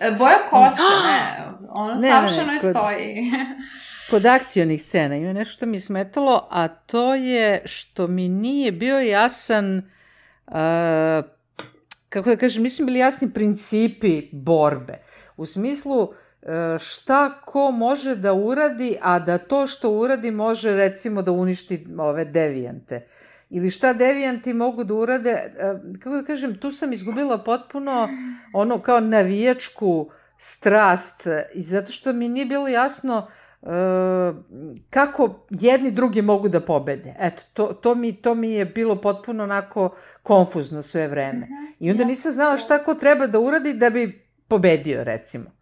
*laughs* e, Boja kose, *gasps* ne, ono Ne, ne, ne, savršeno je kod- stoji. *laughs* Kod akcionih scena ima nešto što mi je smetalo, a to je što mi nije bio jasan, a, kako da kažem, nisu bili jasni principi borbe. U smislu, e, šta ko može da uradi, a da to što uradi može recimo da uništi ove devijante. Ili šta devijanti mogu da urade, e, kako da kažem, tu sam izgubila potpuno ono kao navijačku strast i zato što mi nije bilo jasno e, kako jedni drugi mogu da pobede. Eto, to, to, mi, to mi je bilo potpuno onako konfuzno sve vreme. I onda nisam znala šta ko treba da uradi da bi pobedio, recimo.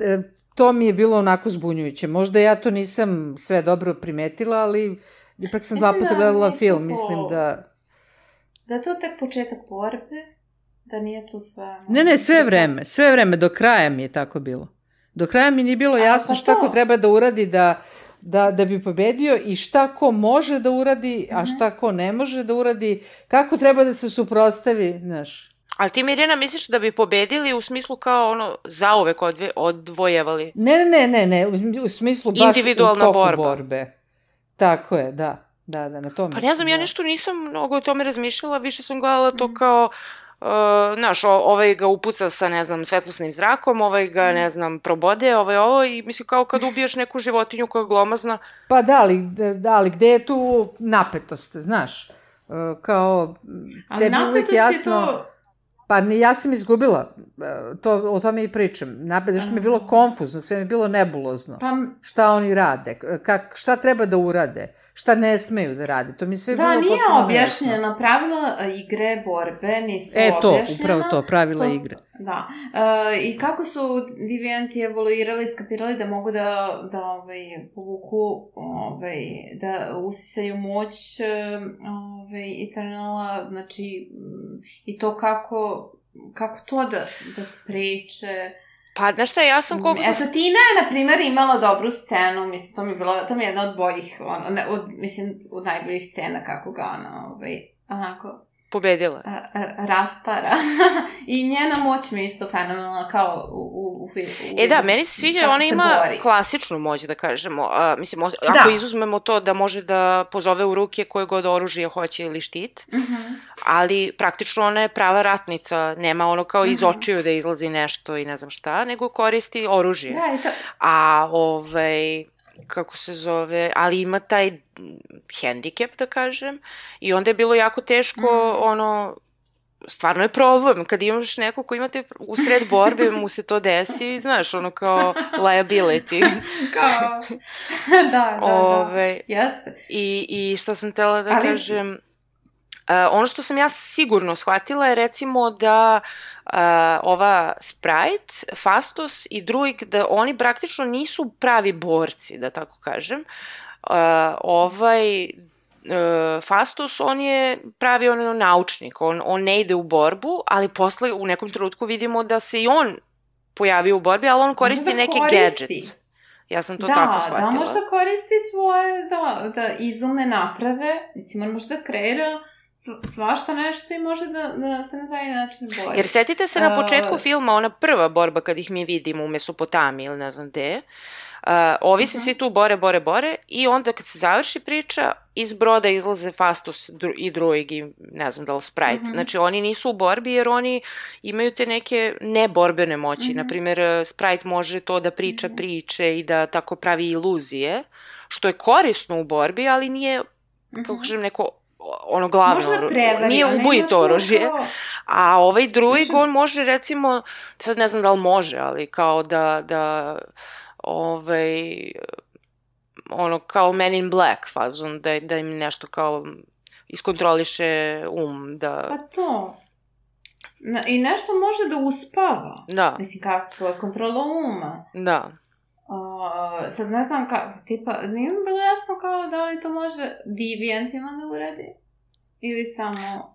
E, to mi je bilo onako zbunjujuće. Možda ja to nisam sve dobro primetila, ali ipak sam dva puta da gledala film, mislim da... Da to tek početak borbe, da nije tu sve... Ne, ne, sve vreme, sve vreme, do kraja mi je tako bilo. Do kraja mi nije bilo A, jasno pa šta ko to. treba da uradi da, da, da bi pobedio i šta ko može da uradi, a Mhm. šta ko ne može da uradi, kako treba da se suprostavi, znaš. Ali ti Mirjana misliš da bi pobedili u smislu kao ono zauvek odve, odvojevali? Ne, ne, ne, ne, ne, u, smislu baš Individualna u toku borba. borbe. Tako je, da. Da, da, na to Pa ne znam, ja da. nešto nisam mnogo o tome razmišljala, više sam gledala to kao, uh, znaš, ovaj ga upuca sa, ne znam, svetlosnim zrakom, ovaj ga, ne znam, probode, ovaj ovo i mislim kao kad ubiješ neku životinju koja je glomazna, Pa da, ali, da, ali gde je tu napetost, znaš? E, Kao, tebi uvijek napetost je jasno... to... Pa ja sam izgubila, e, to, o tome i pričam. Napet, što mi je bilo konfuzno, sve mi je bilo nebulozno. Pa, Šta oni rade, kak, šta treba da urade, šta ne smeju da rade. To mi se da, bilo nije potpuno objašnjena pravila e, igre, borbe, nisu. E to, objašnjena. upravo to, pravila To igre. Da. E, I kako su devijanti evoluirali, skapirali da mogu da, da ovaj, povuku, ovaj, da usisaju moć e, ovaj, Eternala, znači, m, i to kako, kako to da, da spreče. Pa znaš šta, ja sam koliko sam... Eto, Tina je, na primjer, imala dobru scenu, mislim, to mi je bila, to mi je jedna od boljih, ono, ne, od, mislim, od najboljih scena kako ga ona, ovaj, onako, pobedila. a, a, raspara. *laughs* I njena moć mi je isto fenomenalna kao u, u, u, u E da, meni se sviđa, ona ima bori. klasičnu moć, da kažemo. A, mislim, o- ako Da. izuzmemo to da može da pozove u ruke koje god oružje hoće ili štit, Mhm. ali praktično ona je prava ratnica, nema ono kao iz Mhm. očiju da izlazi nešto i ne znam šta, nego koristi oružje. Da, i to, A ovaj, kako se zove, ali ima taj mm, hendikep, da kažem, i onda je bilo jako teško, Mhm. ono, stvarno je problem, kad imaš neko ko imate u sred borbe, mu se to desi, znaš, ono kao liability. *laughs* kao, *laughs* da, da, da. Ove, Jeste. i, I što sam tela da Ali- kažem, a, ono što sam ja sigurno shvatila je recimo da a, ova Sprite, Fastos i Druig, da oni praktično nisu pravi borci, da tako kažem. A, ovaj e, Fastos, on je pravi ono naučnik, on, on ne ide u borbu, ali posle u nekom trenutku vidimo da se i on pojavio u borbi, ali on koristi Možda neke koristi. gadgets. Ja sam to da, tako shvatila. da, možda koristi svoje, da, da izume naprave, mislim, on može da kreira sv- svašta nešto i može da, da se na taj način bori. Jer setite se na A- početku filma, ona prva borba kad ih mi vidimo u Mesopotamiji ili ne znam gde, Uh, ovi se Mhm. svi tu bore, bore, bore i onda kad se završi priča, iz broda izlaze Fastus i Druig i ne znam da li Sprite. Mhm. Znači oni nisu u borbi jer oni imaju te neke neborbene moći. Mhm. Naprimjer, uh, Sprite može to da priča Mhm. priče i da tako pravi iluzije, što je korisno u borbi, ali nije, kako Mhm. kažem, neko ono glavno, prevari, nije ubojito to oružje. A ovaj drugi, on može recimo, sad ne znam da li može, ali kao da, da ovaj, ono kao Men in Black fazon, da, da im nešto kao iskontroliše um, da, Pa to. Na, I nešto može da uspava. da, Mislim, kako je kontrola uma. da. Uh, sad ne znam kako, tipa, nije mi bilo jasno kao da li to može devijantima da uradi? Ili samo,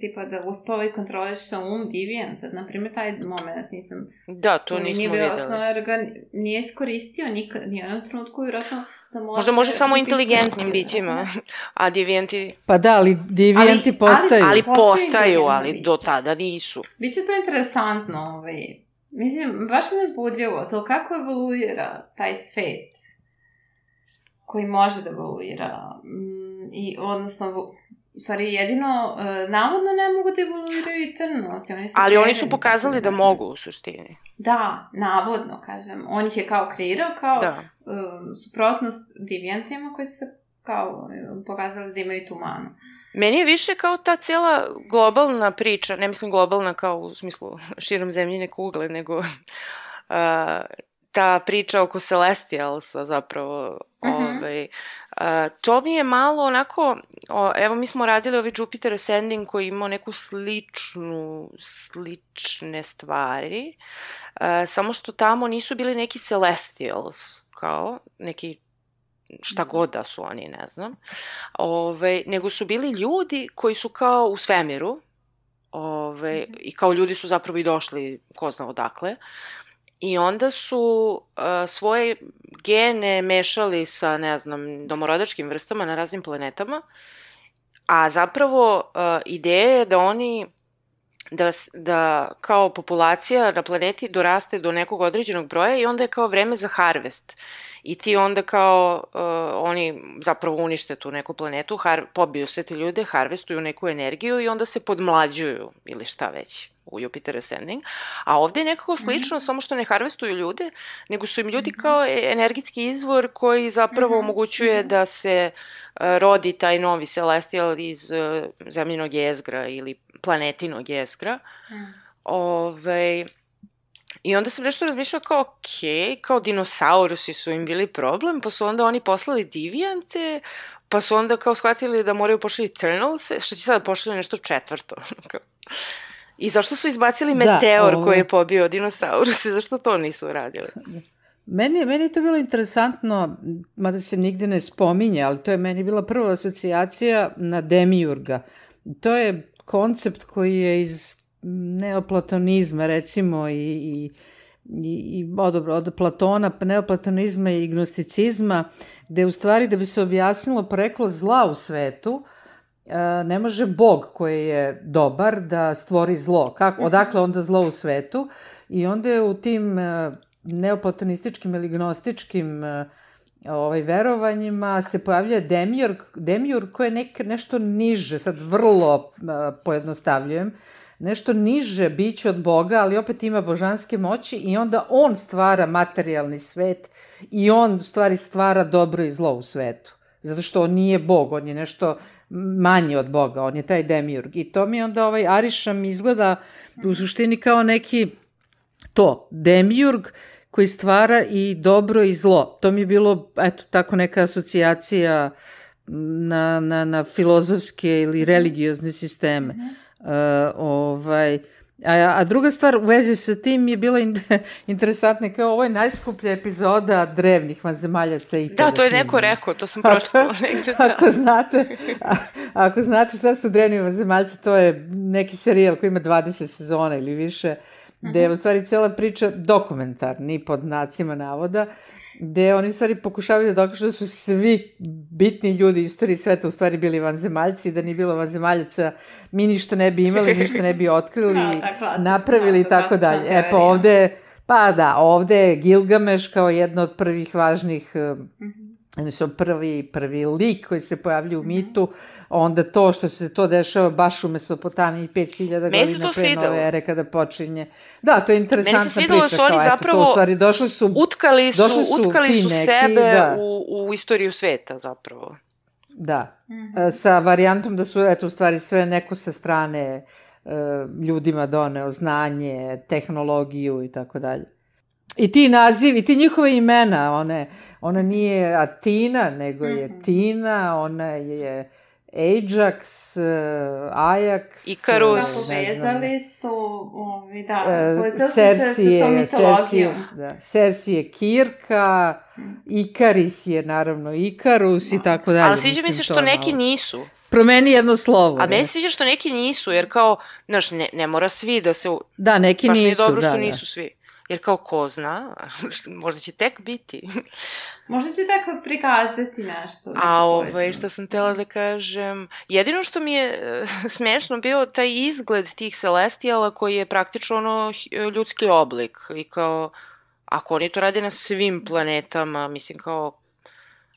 tipa, da uspava i kontroliše um devijanta. Naprimjer, taj moment nisam... Da, to nismo nije videli. jer ga nije iskoristio nikad, nijednom trenutku, vjerojatno da može... Možda može samo inteligentnim bićima, a devijanti, Pa da, ali devijanti Ali- postaju. ali Postaju postaju, ali do tada nisu. Biće to interesantno, ovaj. Mislim, baš mi je uzbudljivo to kako evoluira taj svet koji može da evoluira. Mm, I, odnosno, u stvari jedino, uh, navodno ne mogu da evoluiraju Eternals. Oni su Ali oni su pokazali da mogu u suštini. Da, navodno, kažem. On ih je kao kreirao, kao Da. uh, suprotnost devijantima koji se kao uh, pokazali da imaju tu manu. Meni je više kao ta cijela globalna priča, ne mislim globalna kao u smislu *laughs* širom zemljine kugle, nego uh, *laughs* ta priča oko Celestialsa zapravo, Mhm. ovaj, uh, to mi je malo onako, o, evo mi smo radili ovaj Jupiter Ascending koji je imao neku sličnu, slične stvari, uh, samo što tamo nisu bili neki Celestials, kao neki šta god da su oni, ne znam. Ove, nego su bili ljudi koji su kao u svemiru ove, i kao ljudi su zapravo i došli ko zna odakle. I onda su uh, svoje gene mešali sa, ne znam, domorodačkim vrstama na raznim planetama, a zapravo uh, ideja je da oni da, da kao populacija na planeti doraste do nekog određenog broja i onda je kao vreme za harvest. I ti onda kao, uh, oni zapravo unište tu neku planetu, har, pobiju sve te ljude, harvestuju neku energiju i onda se podmlađuju ili šta već u Jupiter Ascending. A ovde je nekako slično, mm -hmm. samo što ne harvestuju ljude, nego su im ljudi kao e- energetski izvor koji zapravo mm -hmm. omogućuje da se uh, rodi taj novi celestial iz uh, zemljinog jezgra ili planetinog jezgra. Mm. Ove, I onda sam nešto razmišljala kao, ok, kao dinosaurusi su im bili problem, pa su onda oni poslali divijante, pa su onda kao shvatili da moraju pošli Eternals, što će sada pošli nešto četvrto. *laughs* I zašto su izbacili Da, meteor ovo- koji je pobio dinosauruse, zašto to nisu uradili? Meni, meni je to bilo interesantno, mada se nigde ne spominje, ali to je meni bila prva asocijacija na Demiurga. To je koncept koji je iz neoplatonizma, recimo, i, i, i, i o, dobro, od Platona, neoplatonizma i gnosticizma, gde u stvari da bi se objasnilo poreklo zla u svetu, e, ne može Bog koji je dobar da stvori zlo. Kako, odakle onda zlo u svetu? I onda je u tim e, neoplatonističkim ili gnostičkim e, ovaj, verovanjima se pojavljuje Demiurg, Demiurg koji je nek, nešto niže, sad vrlo pojednostavljujem, nešto niže biće od Boga, ali opet ima božanske moći i onda on stvara materijalni svet i on u stvari stvara dobro i zlo u svetu. Zato što on nije Bog, on je nešto manji od Boga, on je taj demiurg. I to mi onda ovaj Arišam izgleda u suštini kao neki to, demiurg koji stvara i dobro i zlo. To mi je bilo, eto, tako neka asocijacija na, na, na filozofske ili religiozne sisteme. Uh, ovaj, a, a druga stvar u vezi sa tim je bila in, *laughs* interesantna, kao ovo je najskuplja epizoda drevnih vanzemaljaca i Da, to je neko rekao, to sam pročitala *laughs* negde. *laughs* Da. Ako znate, a, ako znate šta su drevni vanzemaljci, to je neki serijal koji ima 20 sezona ili više, gde je u stvari cela priča dokumentarni pod nacima navoda, gde oni u stvari pokušavaju da dokažu da su svi bitni ljudi istoriji sveta u stvari bili vanzemaljci, da nije bilo vanzemaljaca, mi ništa ne bi imali, *laughs* ništa ne bi otkrili, Da, tako, napravili i da, tako dalje. E pa teorija. ovde, pa da, ovde je Gilgameš kao jedna od prvih važnih Mhm. Oni su prvi, prvi lik koji se pojavlja u mitu, onda to što se to dešava baš u Mesopotamiji 5000 Meni godina to pre svidelo. nove ere kada počinje. Da, to je interesantna Meni se da priča. su oni kao, eto, zapravo to u stvari došli su... Utkali su, Došli su utkali su neki, sebe da. u, u istoriju sveta zapravo. Da, Mhm. e, sa varijantom da su, eto, u stvari sve neko sa strane e, ljudima doneo znanje, tehnologiju i tako dalje. I ti nazivi, ti njihove imena, one, ona nije Atina, nego je Mhm. Tina, ona je Ajax, e, Ajax, Ikarus. Da, e, ne znam, povezali su, ovi, da, e, povezali su se sa tom Cersije, Cersije, mitologijom. da, Cersije Kirka, Mhm. Ikaris je naravno Ikarus i tako dalje. Ali sviđa mi se to što neki malo- nisu. Promeni jedno slovo. A ne? meni se sviđa što neki nisu, jer kao, znaš, ne, ne mora svi da se... Da, neki Baš mi je nisu, dobro da, što da. nisu svi. Jer kao ko zna, *laughs* možda će tek biti. Možda će tako prikazati nešto. A ovaj, poeziju. šta sam tela da kažem, jedino što mi je *laughs* smešno bio taj izgled tih celestijala koji je praktično ono ljudski oblik i kao, ako oni to rade na svim planetama, mislim kao,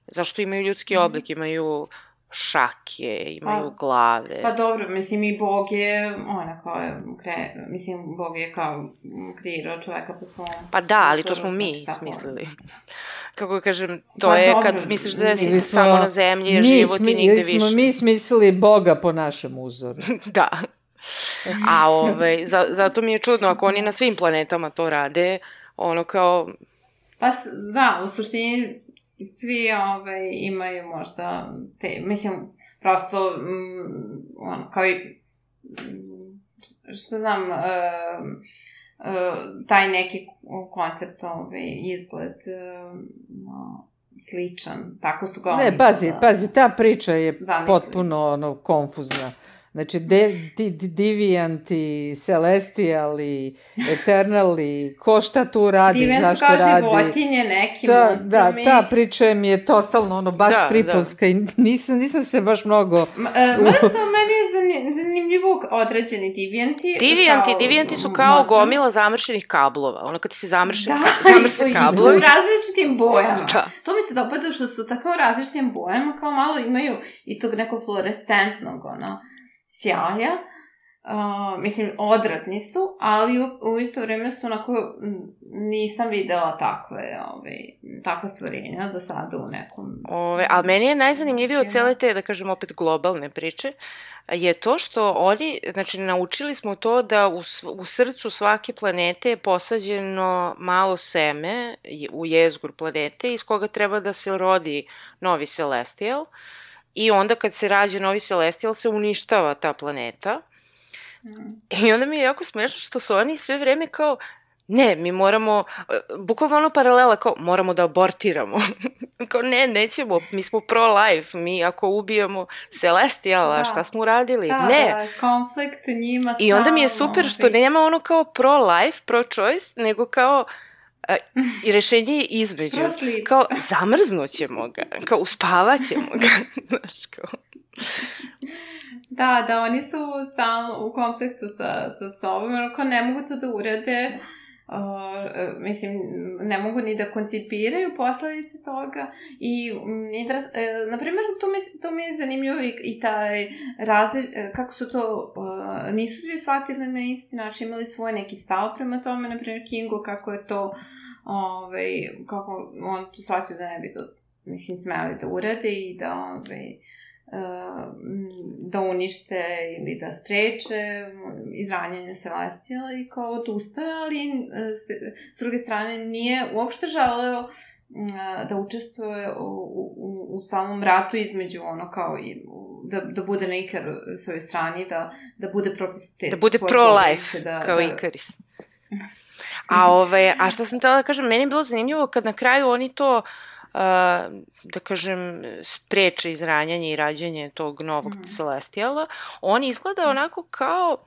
zašto imaju ljudski Mhm. oblik, imaju šake, imaju Pa- glave. Pa dobro, mislim i Bog je, ona kao je, kre, mislim, Bog je kao kreirao čoveka po svom... Pa da, ali to smo mi znači, tako. smislili. *laughs* Kako kažem, to Pa je dobro, kad misliš da si Ili samo na zemlji, mi život i nigde ili smo više. mi smislili Boga po našem uzoru. *laughs* da. A ovaj, za, zato mi je čudno, ako oni na svim planetama to rade, ono kao, Pa da, u suštini svi ovaj, imaju možda te, mislim, prosto, mm, ono, kao i, mm, što znam, uh, uh, taj neki koncept, ovaj, izgled, uh, no, sličan, tako su ga Ne, oni pazi, tada pazi, ta priča je zamislili. potpuno ono, konfuzna. Znači, de, ti di- divijanti, celestiali, eternali, ko šta tu radi, su zašto kao radi. životinje, neki Ta, da, ta priča mi je totalno ono, baš Da, tripovska i nisam, nisam se baš mnogo... Ma, e, Mada su meni je zani- zanimljivo određeni divijanti. Divijanti, kao divijanti su kao monstrumi. gomila zamršenih kablova. Ono kad se zamrše, Da, ka, zamrse i- *laughs* kablovi. U različitim bojama. Da. To mi se dopada što su tako u različitim bojama, kao malo imaju i tog nekog fluorescentnog, ono, sjaja. Uh, mislim, odratni su, ali u, u isto vreme su onako, nisam videla takve, ovaj, takve stvorenja do sada u nekom... Ove, ali meni je najzanimljivije od cele te, da kažem opet, globalne priče, je to što oni, znači naučili smo to da u, u srcu svake planete je posađeno malo seme u jezgur planete iz koga treba da se rodi novi celestial i onda kad se rađe novi celestial se uništava ta planeta Mm. I onda mi je jako smešno što su oni sve vreme kao, ne, mi moramo, e, bukvalno ono paralela kao, moramo da abortiramo. *laughs* kao, ne, nećemo, mi smo pro-life, mi ako ubijemo Celestiala, Da. šta smo uradili? Da, ne. da, konflikt njima I onda mi je super što ovaj, nema ono kao pro-life, pro-choice, nego kao, i rešenje je između. Kao, zamrznućemo ga, kao, uspavaćemo ga. *laughs* Znaš, kao, Da, da, oni su stalno u konfliktu sa, sa sobom, onako ne mogu to da urade, uh, mislim, ne mogu ni da koncipiraju posledice toga i, mm, i da, uh, na primjer, to mi, to mi je zanimljivo i, i taj razli, uh, kako su to, uh, nisu svi shvatili na isti način, imali svoj neki stav prema tome, na primjer Kingo, kako je to, ovaj, kako on tu shvatio da ne bi to, mislim, smeli da urade i da, ovaj, da unište ili da spreče izranjanje Celestiala i kao odustaje, ali s- druge strane nije uopšte želeo da učestvuje u, u, u samom ratu između ono kao i da, da bude na Ikarovoj strani, da, da bude protiv te da bude pro-life, da, kao da, Ikaris. A, ove, a šta sam tela da kažem, meni je bilo zanimljivo kad na kraju oni to, uh, da kažem, spreče izranjanje i rađanje tog novog Mhm. Celestiala, on izgleda onako kao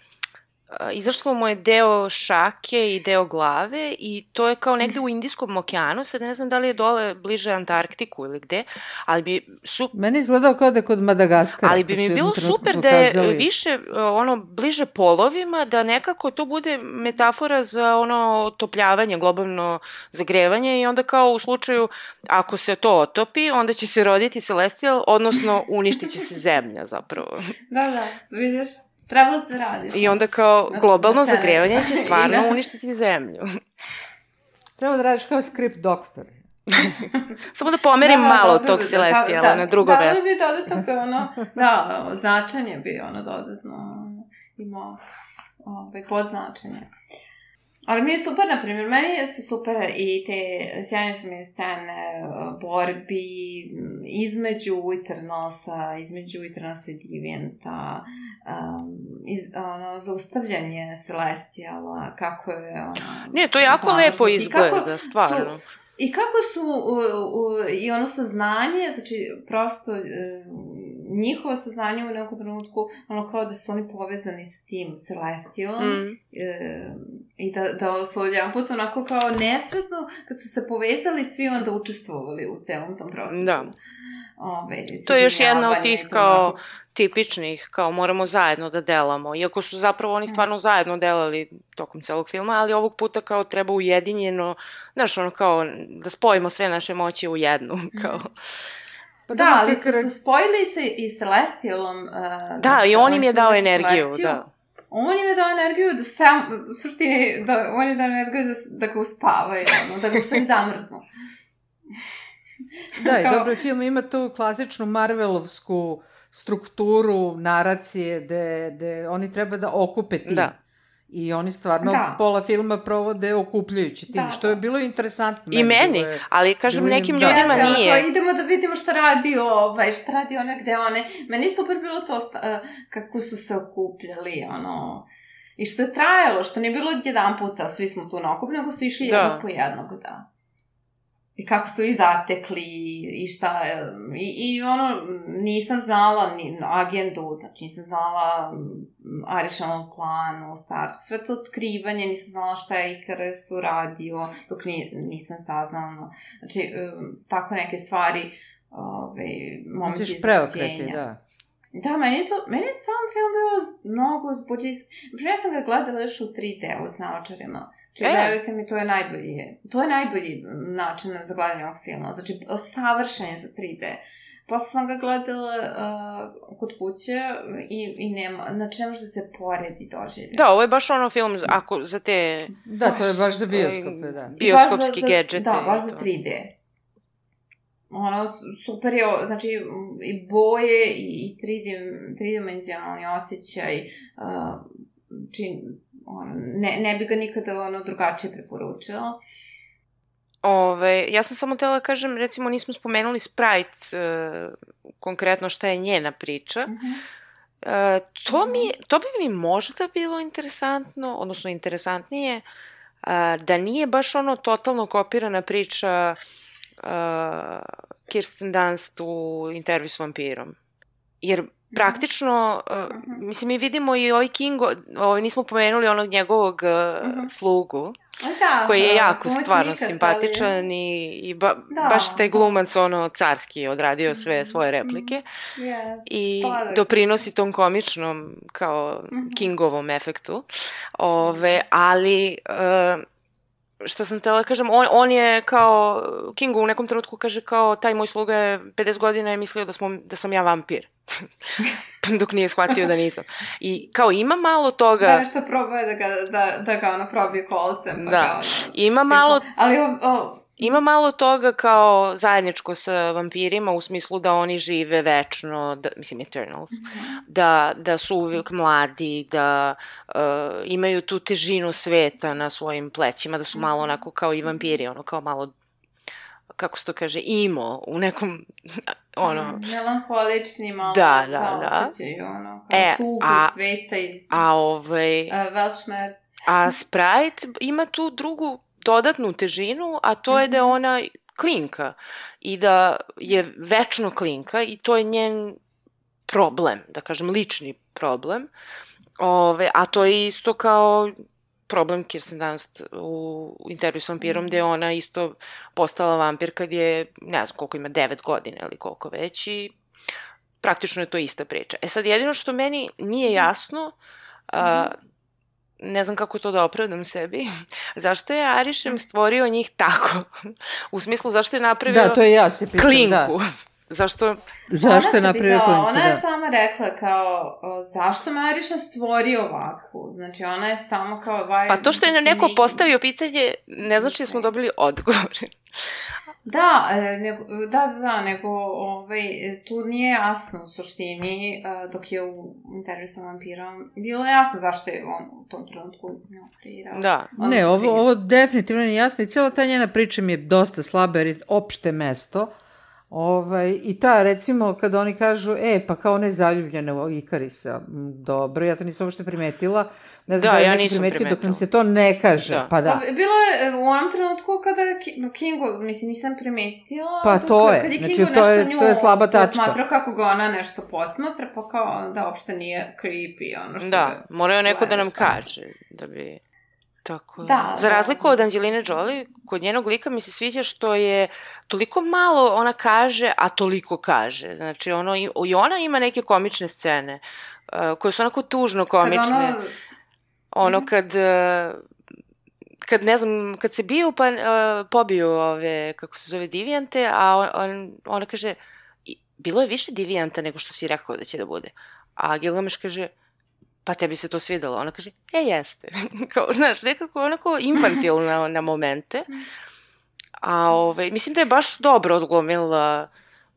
izašlo mu je deo šake i deo glave i to je kao negde u Indijskom okeanu, sad ne znam da li je dole bliže Antarktiku ili gde, ali bi su, Meni je izgledao kao da je kod Madagaskara. Ali bi mi bilo super da je pokazali. više uh, ono bliže polovima, da nekako to bude metafora za ono otopljavanje, globalno zagrevanje i onda kao u slučaju ako se to otopi, onda će se roditi Celestial, odnosno uništit će se *laughs* zemlja zapravo. Da, da, vidiš, trebalo da radiš. I onda kao globalno sceni. zagrevanje će *laughs* I stvarno da. uništiti zemlju. Treba da radiš kao script doktor. *laughs* Samo da pomerim Da, da, malo dobro tog da, Celestiala da, na drugo da, mesto. Da, bi dodatno kao ono, da, značenje bi ono dodatno imao ovaj, podznačenje. Ali mi je super, na primjer, meni su super i te sjajne su mi je scene uh, borbi m, između Eternalsa, između Eternalsa i Divijenta, um, iz, ono, zaustavljanje Celestiala, kako je ono... Ne, to jako zamrznuto. lepo izgleda, stvarno. I kako su u, u, i ono saznanje, znači prosto njihovo saznanje u nekom trenutku, ono kao da su oni povezani sa tim Celestialom Mm. e, i da, da su jedan put onako kao nesvesno, kad su se povezali, svi onda učestvovali u celom tom procesu. Da. Ove, To je još jedna od tih kao onako- tipičnih, kao moramo zajedno da delamo. Iako su zapravo oni stvarno zajedno delali tokom celog filma, ali ovog puta kao treba ujedinjeno, znaš, ono kao da spojimo sve naše moći u jednu, kao. Pa Da, ali su se spojili sa, i Celestialom. Uh, Da, i on im je dao energiju, da. On im je dao energiju da sam, u suštini, da, on je dao energiju da, da ga uspavaju, ono, da ga stvari zamrznu. Da, i *laughs* Kao- dobro, film ima tu klasičnu Marvelovsku strukturu naracije gde, gde oni treba da okupe tim. Da. I oni stvarno Da. pola filma provode okupljujući tim, Da, što je da. bilo interesantno. I meni, je- ali kažem nekim da. ljudima Jeste, ono, nije. kao, idemo da vidimo šta radi ovaj, šta radi one gde one. Meni je super bilo to sta- uh, kako su se okupljali, ono... I što je trajalo, što nije bilo jedan puta svi smo tu na okup, nego su išli Da. jednog po jednog, da. I kako su i zatekli i šta, i, i ono, nisam znala ni agendu, znači nisam znala mm, Arišanov plan u startu, sve to otkrivanje, nisam znala šta je Ikares uradio, dok ni, nisam saznala, znači, um, tako neke stvari, ove, momenti Misliš preokreti, da. Da, meni je, to, meni je sam film bio mnogo uzbudljivski. Prije sam ga gledala još u 3D-u s naočarima. Znači, E. verujte mi, to je najbolji, to je najbolji način za gledanje ovog filma. Znači, savršen je za 3D. Posle sam ga gledala uh, kod kuće i, i nema, znači ne može da se poredi doživlje. Da, ovo je baš ono film za, ako, za te Da, to je baš za bioskope, da. Baš bioskopski za- gadgete. Da, baš za to. 3D. Ono, super je, znači, i boje i, i tridim, tridimenzionalni osjećaj, uh, čin, ono, ne, ne bi ga nikada ono drugačije preporučila. Ove, ja sam samo htjela da kažem, recimo nismo spomenuli Sprite, e, konkretno šta je njena priča. E, to, mi, to bi mi možda bilo interesantno, odnosno interesantnije, a, da nije baš ono totalno kopirana priča a, Kirsten Dunst u intervju s vampirom. Jer praktično, a, Mhm. mislim, mi vidimo i ovaj Kingo, ovaj, nismo pomenuli onog njegovog a, Mhm. slugu, Da, koji je da, jako pomoćnika stvarno simpatičan i, i ba, Da, baš taj da. glumac ono carski odradio sve Mhm, svoje replike Yes. i Pa, da. doprinosi tom komičnom kao Mhm. Kingovom efektu. Ove, ali e, što sam tela kažem, on, on je kao, Kingu u nekom trenutku kaže kao, taj moj sluga je 50 godina je mislio da, smo, da sam ja vampir. *laughs* Dok nije shvatio da nisam. I kao ima malo toga, Da, nešto probuje da ga, da, da ga ono probije kolcem. Pa Da. Kao, ima malo Ali o, o, Ima malo toga kao zajedničko sa vampirima u smislu da oni žive večno, da, mislim Eternals, da, da su uvijek mladi, da uh, imaju tu težinu sveta na svojim plećima, da su malo onako kao i vampiri, ono kao malo kako se to kaže, imo u nekom, *laughs* ono, Mm, Melankolični malo. Da, da, da. osjećaju, ono, kao E, tugu a- sveta i a ovaj, uh, a Sprite ima tu drugu dodatnu težinu, a to je da je Mhm. ona klinka i da je večno klinka i to je njen problem, da kažem lični problem. Ove, a to je isto kao problem Kirsten Dunst u, u intervju s vampirom, gde je ona isto postala vampir kad je, ne znam koliko ima, 9 godina ili koliko već i praktično je to ista priča. E sad, jedino što meni nije jasno, a, ne znam kako to da opravdam sebi, *laughs* zašto je Arišem stvorio njih tako? *laughs* u smislu, zašto je napravio Da, to je ja se pitam, klinku? da. Zašto? Zašto je napravio pitala, klinku, Ona je da. sama rekla kao, o, zašto me Ariša stvorio ovakvu? Znači, ona je samo kao... Vaj, Pa to što je na neko neki- postavio pitanje, ne znači da smo dobili odgovor. Da, e, nego, da, da, da, nego ovaj, tu nije jasno u suštini, e, dok je u intervju sa vampirom, bilo je jasno zašto je on u tom trenutku nju kreirao. Da. On Ne, ovo, ovo definitivno nije jasno i cijela ta njena priča mi je dosta slaba jer je opšte mesto. Ovaj, I ta, recimo, kad oni kažu, e, pa kao ne zaljubljene u Ikarisa, dobro, ja to nisam uopšte primetila, ne znam Da, da, ja nisam primetio dok nam primetila. se to ne kaže, Da. pa da. Pa, bilo je e, u onom trenutku kada je Ki- Kingo, mislim, nisam primetila. Pa dok- to je, kad je znači, to je- nju to je slaba tačka. posmatrao kako ga ona nešto posmatra, pa kao da uopšte nije creepy, ono što Da, morao je neko da nam da. kaže, da bi... Tako je. Da, Za da. razliku od Angelina Jolie, kod njenog lika mi se sviđa što je toliko malo ona kaže, a toliko kaže. Znači, ono, i ona ima neke komične scene, uh, koje su onako tužno Kad komične. ono, Ono Mhm. kad, e, kad ne znam, kad se bio pa uh, pobio ove, kako se zove, divijante, a on, on, ona kaže, "I- bilo je više divijanta nego što si rekao da će da bude. A Gilgameš kaže, pa tebi se to svidelo. Ona kaže, e, jeste. *laughs* kao, znaš, nekako onako infantilna na momente. A, ovaj, mislim da je baš dobro odglumila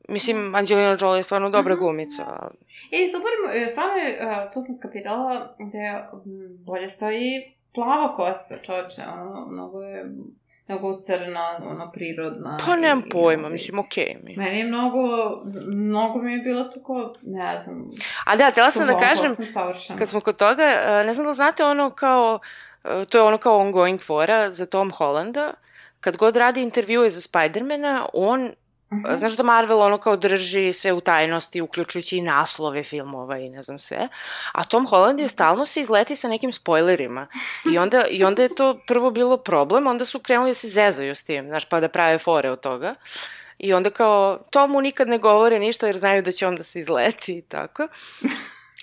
Mislim, Angelina Jolie je stvarno dobra Mhm. glumica. I super, e, stvarno, e, tu sam skapirala da je bolje stoji plava kosa, čoveče, ono, mnogo je, mnogo crna, ono, prirodna. Pa nemam i- pojma, i- mislim, okej mi. Meni je mnogo, mnogo mi je bilo tako, ne znam, A da, tela sam da kažem, sam kad smo kod toga, e, ne znam da znate ono kao, e, to je ono kao ongoing fora za Tom Hollanda, kad god radi intervjue za Spidermana, on Mhm. Znaš da Marvel ono kao drži sve u tajnosti, uključujući i naslove filmova i ne znam sve. A Tom Holland je stalno se izleti sa nekim spoilerima. I onda, I onda je to prvo bilo problem, onda su krenuli da se zezaju s tim, znaš, pa da prave fore od toga. I onda kao, tomu nikad ne govore ništa jer znaju da će onda se izleti i tako.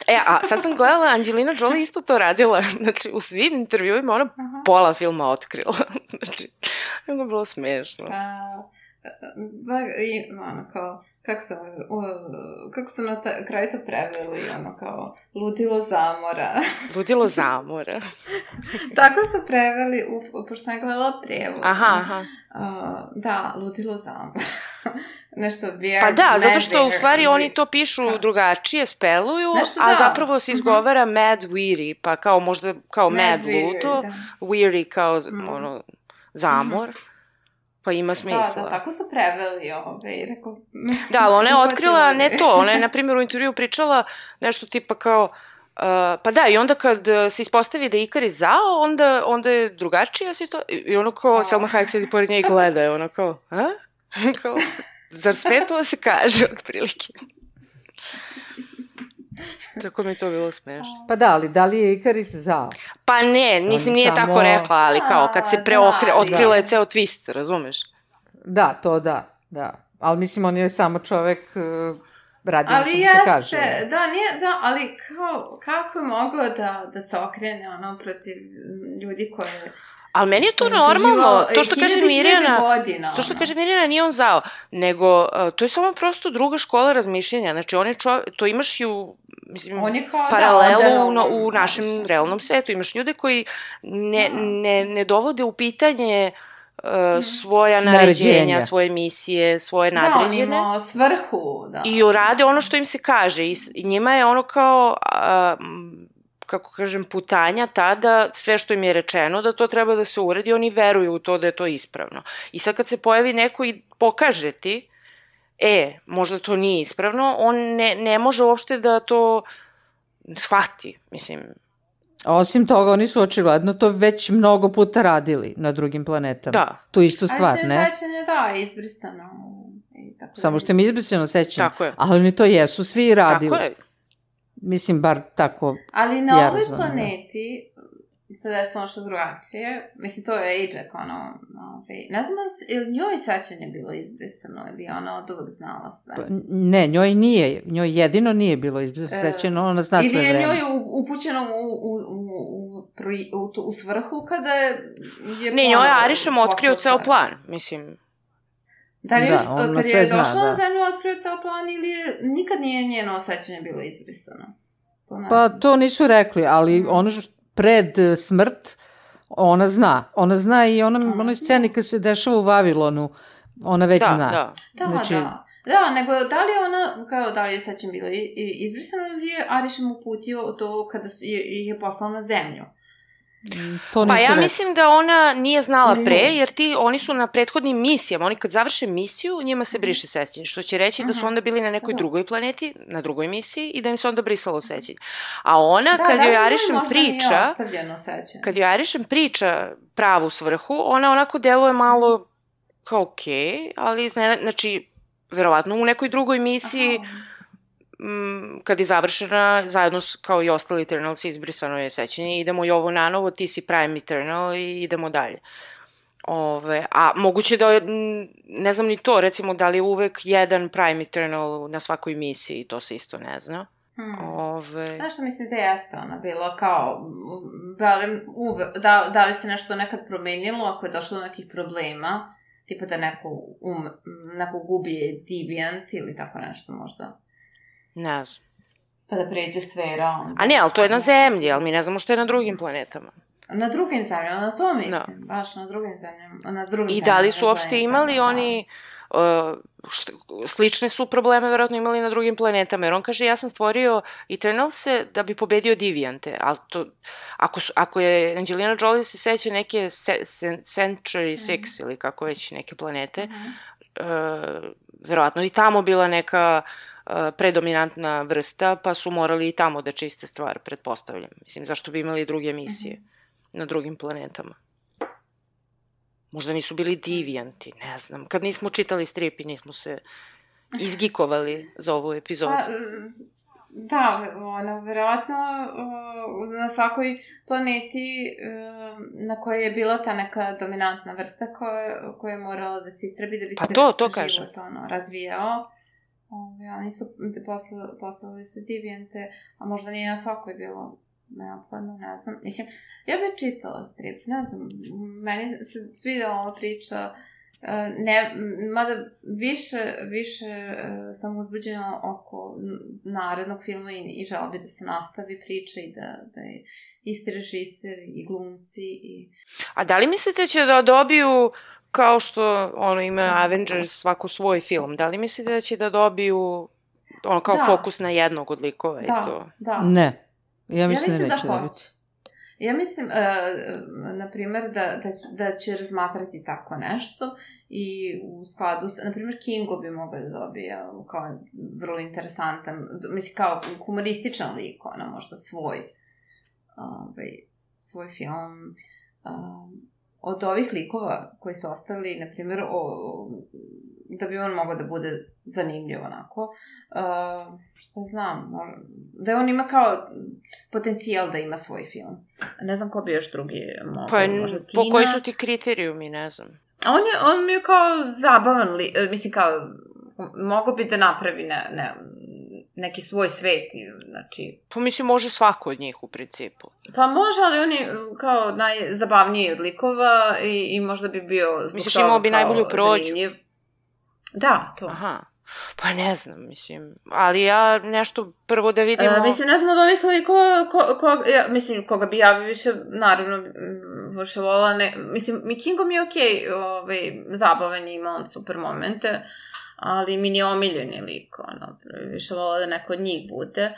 E, a sad sam gledala, Angelina Jolie isto to radila. *laughs* Znači, u svim intervjuima ona Aha. pola filma otkrila. *laughs* znači, je bilo smešno. Pa, ba, i, ono, kao, kako su, u, kako su na ta, kraju to preveli, ono, kao, ludilo zamora. *laughs* Ludilo zamora. *laughs* Tako su preveli, u, pošto sam gledala prevod. Aha, aha. Uh, da, ludilo zamora. *laughs* Nešto weird, Pa da, zato mad što u stvari oni to pišu Da. drugačije, speluju, Nešto a da. zapravo se Mhm. izgovara mad weary, pa kao možda kao mad, weird, ludo, da. weary kao Mhm. ono, zamor, pa ima smisla. Da, da, tako su preveli ove i rekao... *laughs* Da, ali ona je *laughs* otkrila ne to, ona je na *laughs* primjer u intervju pričala nešto tipa kao Uh, pa da, i onda kad uh, se ispostavi da je Ikari zao, onda, onda je drugačija si to, i ono kao, A. Selma Hayek sedi pored nje i gleda, je ono kao, a? kao, zar sve to se kaže, otprilike? *laughs* Tako mi je to bilo smešno. Pa da, ali da li je Ikaris zao? Pa ne, mislim, nije samo- tako rekla, ali kao, kad se preokre, da, otkrila da. je ceo twist, razumeš? Da, to da, da. Ali mislim, on je samo čovek uh, radi ono što Ali mu se jeste, kaže. da, nije, da, ali kao, kako je mogao da, da se okrene ono protiv ljudi koje... Ali meni je to normalno, doživao- to što kaže Mirjana, godina, To što ono. kaže Mirjana nije on zao, nego uh, to je samo prosto druga škola razmišljenja. Znači, on je čo, to imaš i u, mislim, On je kao, paralelu da, u, onda, u našem najviše. realnom svetu. Imaš ljude koji ne, Da. ne, ne dovode u pitanje uh, svoja naređenja, Naređenja. svoje misije, svoje Da, on nadređene. ima svrhu, da. I rade ono što im se kaže. I, i njima je ono kao, m, kako kažem, putanja tada, sve što im je rečeno da to treba da se uredi, oni veruju u to da je to ispravno. I sad kad se pojavi neko i pokaže ti, e, možda to nije ispravno, on ne, ne može uopšte da to shvati, mislim. Osim toga, oni su očigledno to već mnogo puta radili na drugim planetama. Da. Tu istu stvar, Ali ne? sećanje, da, izbrisano. I tako Samo što im je izbrisano sećanje. Tako je. Ali oni to jesu svi radili. Tako je. Mislim, bar tako. Ali na Ja ovoj razumem, da. planeti se desilo nešto drugačije. Mislim, to je Ajax, ono, ovaj, ne znam da li se- je li njoj sećanje bilo izbrisano ili je ona od uvek znala sve. Pa, Ne, njoj nije. Njoj jedino nije bilo izbrisano E, sećanje, ona zna ili sve je vreme. njoj u- upućeno u, u, u, u, pri- u, tu- u svrhu kada je... je Ne, njoj je Arišem otkrio ceo plan, mislim. Da li Da, je, ona kad sve je zna, došla na da. zemlju otkrio ceo plan ili je, nikad nije njeno osjećanje bilo izbrisano? To ne Pa to nisu rekli, ali Mhm. ono što pred e, smrt, ona zna. Ona zna i ona, onoj sceni kad se dešava u Vavilonu, ona već da, zna. da. Da, Znači- da. Da, nego da li je ona, kao da li je sećam bilo izbrisano ili je Arišem uputio to kada je, je poslao na zemlju? To Pa ja rekli. mislim da ona nije znala pre, jer ti, oni su na prethodnim misijama, oni kad završe misiju, njima Mhm. se briše sećanje, što će reći da su Aha. onda bili na nekoj Da. drugoj planeti, na drugoj misiji i da im se onda brisalo sećanje. A ona, Da, kad da joj njoj Arišem priča, kad joj Arišem priča pravu svrhu, ona onako deluje malo kao okej, ali izne, znači, verovatno u nekoj drugoj misiji, Aha. Mm, kad je završena, zajedno s, kao i ostali Eternals, izbrisano je sećanje, idemo i ovo nanovo, ti si Prime Eternal i idemo dalje. Ove, a moguće da, ne znam ni to, recimo da li je uvek jedan Prime Eternal na svakoj misiji, to se isto ne zna. Hmm. Ove, Znaš što mislim da jeste ona bila kao, barem uve, da, da li se nešto nekad promenilo ako je došlo do nekih problema, tipa da neko, um, neko gubi deviant ili tako nešto možda. Ne znam. Pa da pređe sfera. Onda. A ne, ali to je na zemlji, ali mi ne znamo što je na drugim planetama. Na drugim zemljama, na to mislim, Da. baš na drugim zemljama. Na drugim I da li su zemljama, uopšte imali da. oni... Uh, št, slične su probleme verovatno imali na drugim planetama, jer on kaže ja sam stvorio Eternalse da bi pobedio Divijante, ali to, ako, su, ako je Angelina Jolie se seća neke se, se, Century 6 ili kako već neke planete, Mhm. uh, verovatno i tamo bila neka uh, predominantna vrsta, pa su morali i tamo da čiste stvar, pretpostavljam. Mislim, zašto bi imali druge misije na drugim planetama? Možda nisu bili divijanti, ne znam. Kad nismo čitali strip i nismo se izgikovali za ovu epizodu. Pa, mm, da, ono, verovatno na svakoj planeti uh, na kojoj je bila ta neka dominantna vrsta koja, koja je morala da se istrebi da bi Pa se to, to život kažem. ono, razvijao. Ove, oni su poslali, poslali su divijente, a možda nije na svakoj bilo neophodno, ne znam. Mislim, ja bih čitala strip, ne znam, meni se svidela ova priča, e, ne, mada više, više e, sam uzbuđena oko narednog filma i, i žela bi da se nastavi priča i da, da je isti režiser i glumci i... A da li mislite da će da dobiju kao što ono ima Avengers svako svoj film, da li mislite da će da dobiju ono kao Da. fokus na jednog od likova i Da, to? da. Ne. Ja mislim, mislim da da neće hoće. dobiti. Ja mislim, uh, na primjer, da, da, će, da će razmatrati tako nešto i u skladu sa, na primjer, Kingo bi mogao da dobije kao vrlo interesantan, mislim, kao humorističan lik, ono, možda svoj, ovaj, svoj film. Um, od ovih likova koji su ostali, na primjer, o, o, da bi on mogao da bude zanimljiv onako, uh, šta znam, da on ima kao potencijal da ima svoj film. Ne znam ko bi još drugi mogao, Pa, možda po Tina. koji su ti kriterijumi, ne znam. On je, on mi je kao zabavan li, mislim kao, mogao bi da napravi ne, ne, neki svoj svet, znači, Pa mislim, može svako od njih u principu. pa može, ali on je uh, kao najzabavniji od likova i, i možda bi bio zbog Misliš, imao bi najbolju prođu? zanimljiv. Da, to. Aha. Pa ne znam, mislim. Ali ja nešto prvo da vidimo... E, mislim, ne znam od ovih likova, ko, ko, ja, mislim, koga bi ja više, naravno, više volala, ne, mislim, Mikingo mi je okej, ovaj, zabavan je, ima on super momente, ali mi nije omiljeni lik, ono, više volala da neko od njih bude.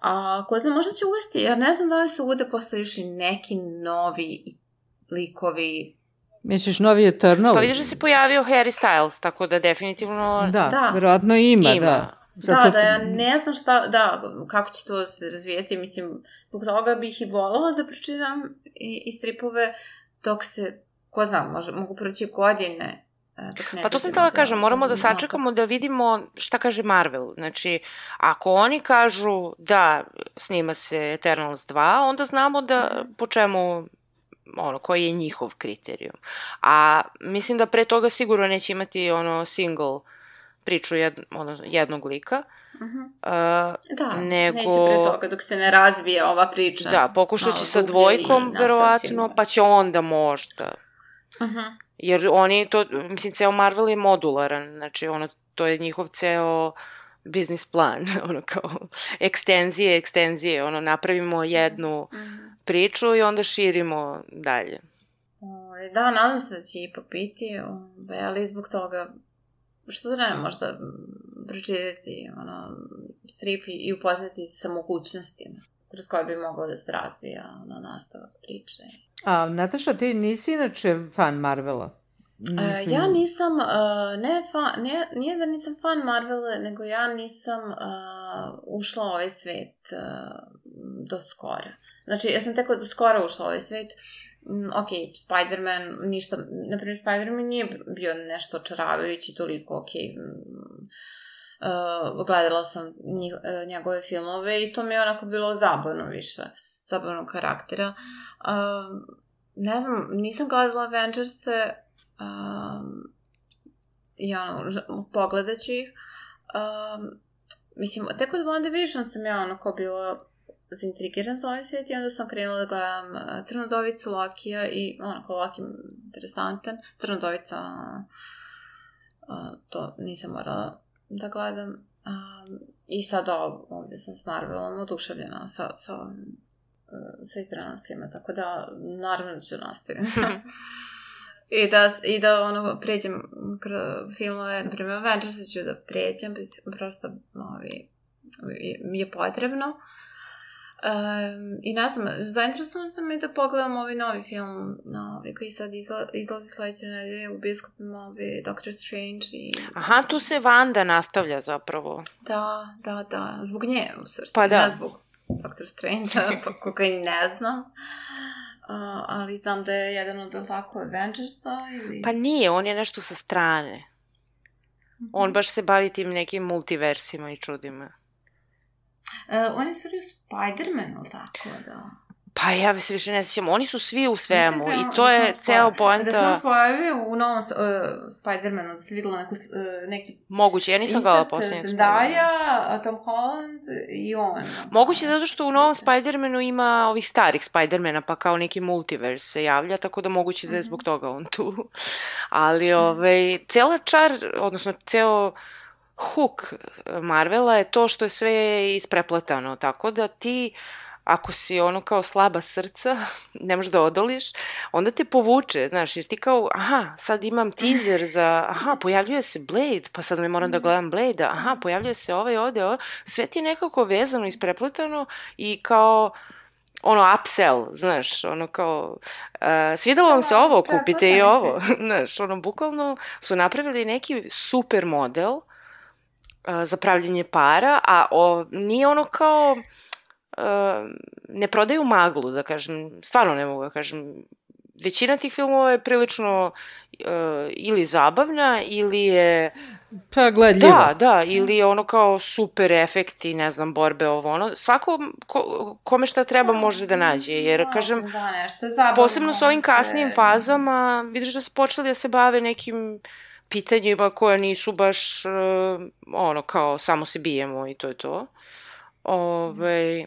A ko zna, možda će uvesti, ja ne znam da li se uvode posle još i neki novi likovi. Misliš novi Eternal? Pa vidiš da se pojavio Harry Styles, tako da definitivno... Da, Da. verovatno ima, Ima. da. da, da, ja ne znam šta, da, kako će to se razvijeti, mislim, zbog toga bih i volala da pročitam i, i stripove, dok se, ko zna, može, mogu proći godine. E, Dok ne Pa to sam htjela do- kažem, moramo da sačekamo da vidimo šta kaže Marvel. Znači, ako oni kažu da snima se Eternals 2, onda znamo da po čemu ono, koji je njihov kriterijum. A mislim da pre toga sigurno neće imati ono single priču jed, ono, jednog lika. Mhm. Uh, Da, nego- neće pre toga, dok se ne razvije ova priča. da, pokušat će sa dvojkom, verovatno, pa će onda možda Mhm. Jer oni to, mislim, ceo Marvel je modularan, znači ono, to je njihov ceo biznis plan, *laughs* ono kao ekstenzije, ekstenzije, ono, napravimo jednu Mhm. priču i onda širimo dalje. Ovaj, Da, nadam se da će ipak biti, ovaj, ali zbog toga, što da ne, možda mm, pročitati ono, strip i, upoznati sa mogućnostima kroz koje bi moglo da se razvija ono, nastavak priče. A, Nataša, ti nisi inače fan Marvela? E, ja nisam, uh, ne fan, ne, nije da nisam fan Marvela, nego ja nisam uh, ušla u ovaj svet uh, do skora. Znači, ja sam teko do skora ušla u ovaj svet. Mm, ok, Spider-Man, ništa, na primjer, Spider-Man nije bio nešto očaravajući toliko, ok, mm, uh, gledala sam njih, uh, njegove filmove i to mi je onako bilo zabavno više, zabavnog karaktera. Um, ne znam, nisam gledala Avengers-e, um, i ono, pogledat ću ih. Um, mislim, tek od WandaVision sam ja onako bila zaintrigiran za ovaj svijet i onda sam krenula da gledam uh, Crnodovicu, Lokija i onako Loki interesantan. Crnodovica, uh, to nisam morala da gledam. Um, I sad ovo, ovdje sam s Marvelom oduševljena sa, sa, uh, sa Eternalsima, tako da naravno da ću nastaviti. *laughs* I da, I da ono, pređem filmove, na primjer Avengers ću da pređem, prosto ovi, je potrebno. Um, I ne znam, zainteresovan sam i da pogledam ovaj novi film novi, koji sad izla, izlazi sledeće nedelje u biskupima, ovaj Doctor Strange i... Aha, tu se Vanda nastavlja zapravo. Da, da, da, zbog nje u srcu. Pa da. Ne zbog Doctor Strange, *laughs* pa koga i ne znam. Uh, ali znam da je jedan od tako Avengersa ili... Pa nije, on je nešto sa strane. Mm -hmm. On baš se bavi tim nekim multiversima i čudima. Uh, on je stvari u Spider-Manu, tako da... Pa ja se više ne sjećam, oni su svi u svemu Mislim, i to da je ceo poenta... Da sam pojavio u novom uh, Spider-Manu, da se videla neku, uh, neki... Moguće, ja nisam gledala posljednjeg Zendaya, Tom Holland i on. Moguće zato što u novom Spider-Manu ima ovih starih Spider-mana, pa kao neki multiverse se javlja, tako da moguće da je zbog toga on tu. Ali, ovaj, cela čar, odnosno ceo hook Marvela je to što je sve isprepletano, tako da ti ako si ono kao slaba srca, *laughs* ne možeš da odoliš, onda te povuče, znaš, jer ti kao, aha, sad imam teaser za, aha, pojavljuje se Blade, pa sad ne moram da gledam Blade, aha, pojavljuje se ovaj ovde, ovo, sve ti je nekako vezano, isprepletano i kao, ono, upsell, znaš, ono kao, uh, svidalo vam se ovo, kupite i ovo, *laughs* znaš, ono, bukvalno su napravili neki super model za pravljenje para, a o, nije ono kao ne prodaju maglu, da kažem, stvarno ne mogu da kažem. Većina tih filmova je prilično uh, ili zabavna, ili je... Pa, gledljivo. Da, da, ili je ono kao super efekti, ne znam, borbe, ovo ono. Svako ko, kome šta treba može da nađe, jer, kažem, da, nešto zabavno, posebno sa ovim kasnijim fazama, vidiš da su počeli da se bave nekim pitanjima koja nisu baš, uh, ono, kao samo se bijemo i to je to. Ove, ovaj,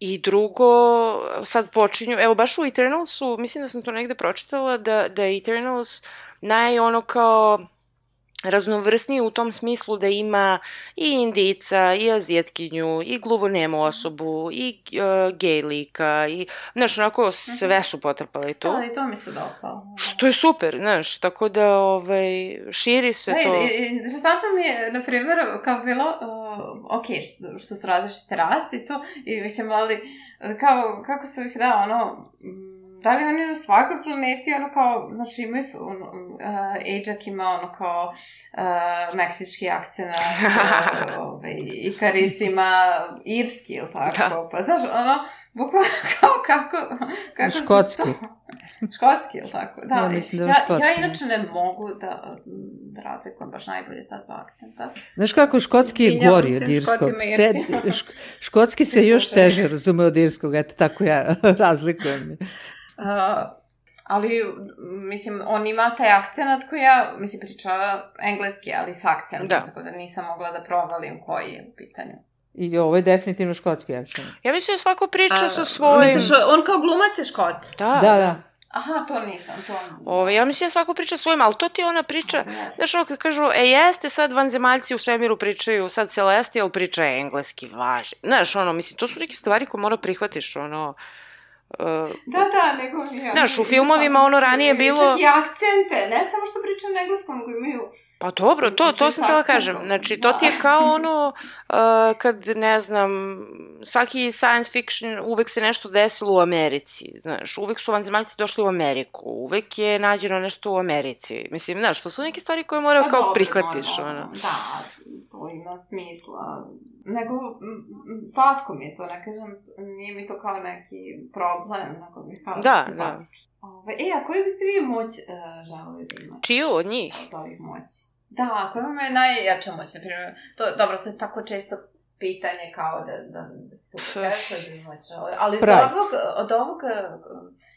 I drugo, sad počinju, evo baš u Eternalsu, mislim da sam to negde pročitala, da, da Eternals naj ono kao raznovrsniji u tom smislu da ima i indica, i azijetkinju, i gluvonemu osobu, i uh, gej lika, i, znaš, onako sve su potrpali tu. Da, i to mi se dopalo. Što je super, znaš, tako da, ovaj, širi se da, to. Interesantno mi je, na primjer, kao bilo, uh, ok, što, što su različite rase i to, i mislim, ali, kao, kako se ih da, ono, da li oni na svakoj planeti, ono kao, znači imaju su, ono, uh, Ajax ima ono kao uh, meksički akcent, uh, *laughs* ovaj, i Karis ima irski, ili tako, da. pa znaš, ono, bukvalno *laughs* kao kako... kako Škotski. Škotski, ili tako? Da, ja mislim da je ja, škotski. Ja inače ne mogu da, da razlikujem baš najbolje ta dva akcenta. Znaš kako, škotski je gori od irskog. Te, šk, škotski se još teže razume od irskog, eto tako ja *laughs* razlikujem. Uh, ali, mislim, on ima taj akcenat koji ja, mislim, pričala engleski, ali s akcentom, da. tako da nisam mogla da provalim koji je u pitanju. I ovo je definitivno škotski akcent. Ja mislim da svako priča A, sa svojim... Misliš, on kao glumac je škot? Da. Da, da. Aha, to nisam, to... Ove, ja mislim da svako priča svojim, ali to ti je ona priča, yes. znaš ono kad kažu, e jeste sad vanzemaljci u svemiru pričaju, sad Celestial priča engleski, važi. Znaš, ono, mislim, to su neke stvari koje mora prihvatiš, ono, Uh, da, da, nego... Ja, znaš, u filmovima ono ranije bilo... Čak i akcente, ne samo što pričaju na engleskom, nego imaju Pa dobro, to, to sam tela kažem. Znači, to ti je kao ono, uh, kad, ne znam, svaki science fiction, uvek se nešto desilo u Americi, znaš, uvek su vanzemaljci došli u Ameriku, uvek je nađeno nešto u Americi. Mislim, znaš, to su neke stvari koje mora pa kao dobro, prihvatiš, ono. ono. Da, to ima smisla. Nego, slatko mi je to, ne kažem, nije mi to kao neki problem, nego mi kao... Da, da. Ove, e, a koju biste vi moć uh, želeli da imate? Čiju od njih? Od ovih moći. Da, koja vam je najjača moć, na primjer, to, dobro, to je tako često pitanje kao da, da, da su koja bi moć ali od ovog, od ovog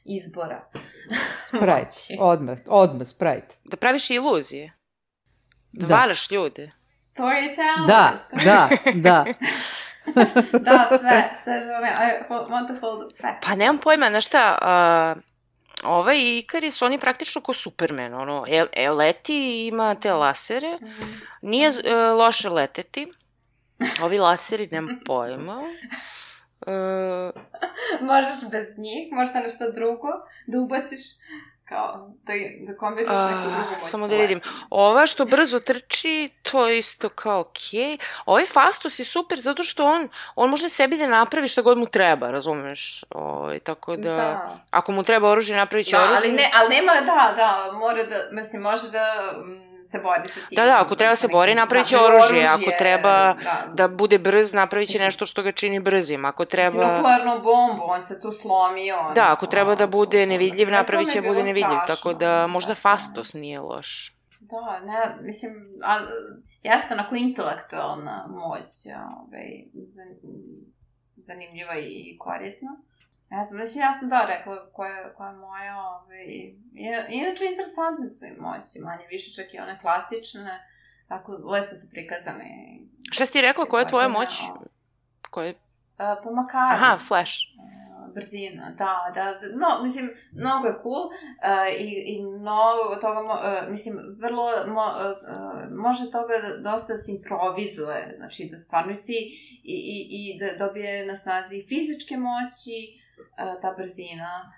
izbora. *laughs* Sprite, odmah, odmah, Sprite. Da praviš iluzije? Da, da. valaš ljude? Storytelling? Da, da, da. *laughs* da, sve, sve žene, I want to hold the pet. Pa nemam pojma, znaš šta, uh, ovaj Ikaris, on je praktično ko Superman, ono, e, e, leti i ima te lasere, Mhm. nije e, loše leteti, ovi laseri, nemam pojma. E, *laughs* Možeš bez njih, možda nešto drugo da ubaciš, kao da, da kombinuješ neku drugu moć. samo da vidim. Ova što brzo trči, to je isto kao okej. Ovaj Fastos je super zato što on, on može sebi da napravi šta god mu treba, razumeš? Ovaj, tako da, Da. ako mu treba oružje, napravit će Da, oružje. ali, ne, ali nema, da, da, mora da, mislim, može da mm, se bori sa tim. Da, da, ako treba se bori, napravit će da, oružje, ako treba da, da bude brz, napravit će nešto što ga čini brzim. Ako Treba... Nuklearnu bombu, on se tu slomio. On, Da, ako treba da bude nevidljiv, to napravit će da bude nevidljiv, strašno. tako da možda Da, Fastos nije loš. Da, ne, mislim, ali, jeste onako intelektualna moć, ovaj, zan- zanimljiva i korisna. Ne znam, mislim, ja sam da rekla koja, koja je moja, ovaj, i- inače interesantne su im moći, manje više čak i one klasične, tako lepo su prikazane. Šta si ti rekla, koja je tvoja moć? Koja je... a, Pomakari. Aha, Flash. brzina, da, da, no, mislim, mnogo je cool uh, i, i mnogo toga, uh, mislim, vrlo, mo, uh, može toga da, dosta da se improvizuje, znači da stvarno si i, i, i da dobije na snazi fizičke moći, ta brzina,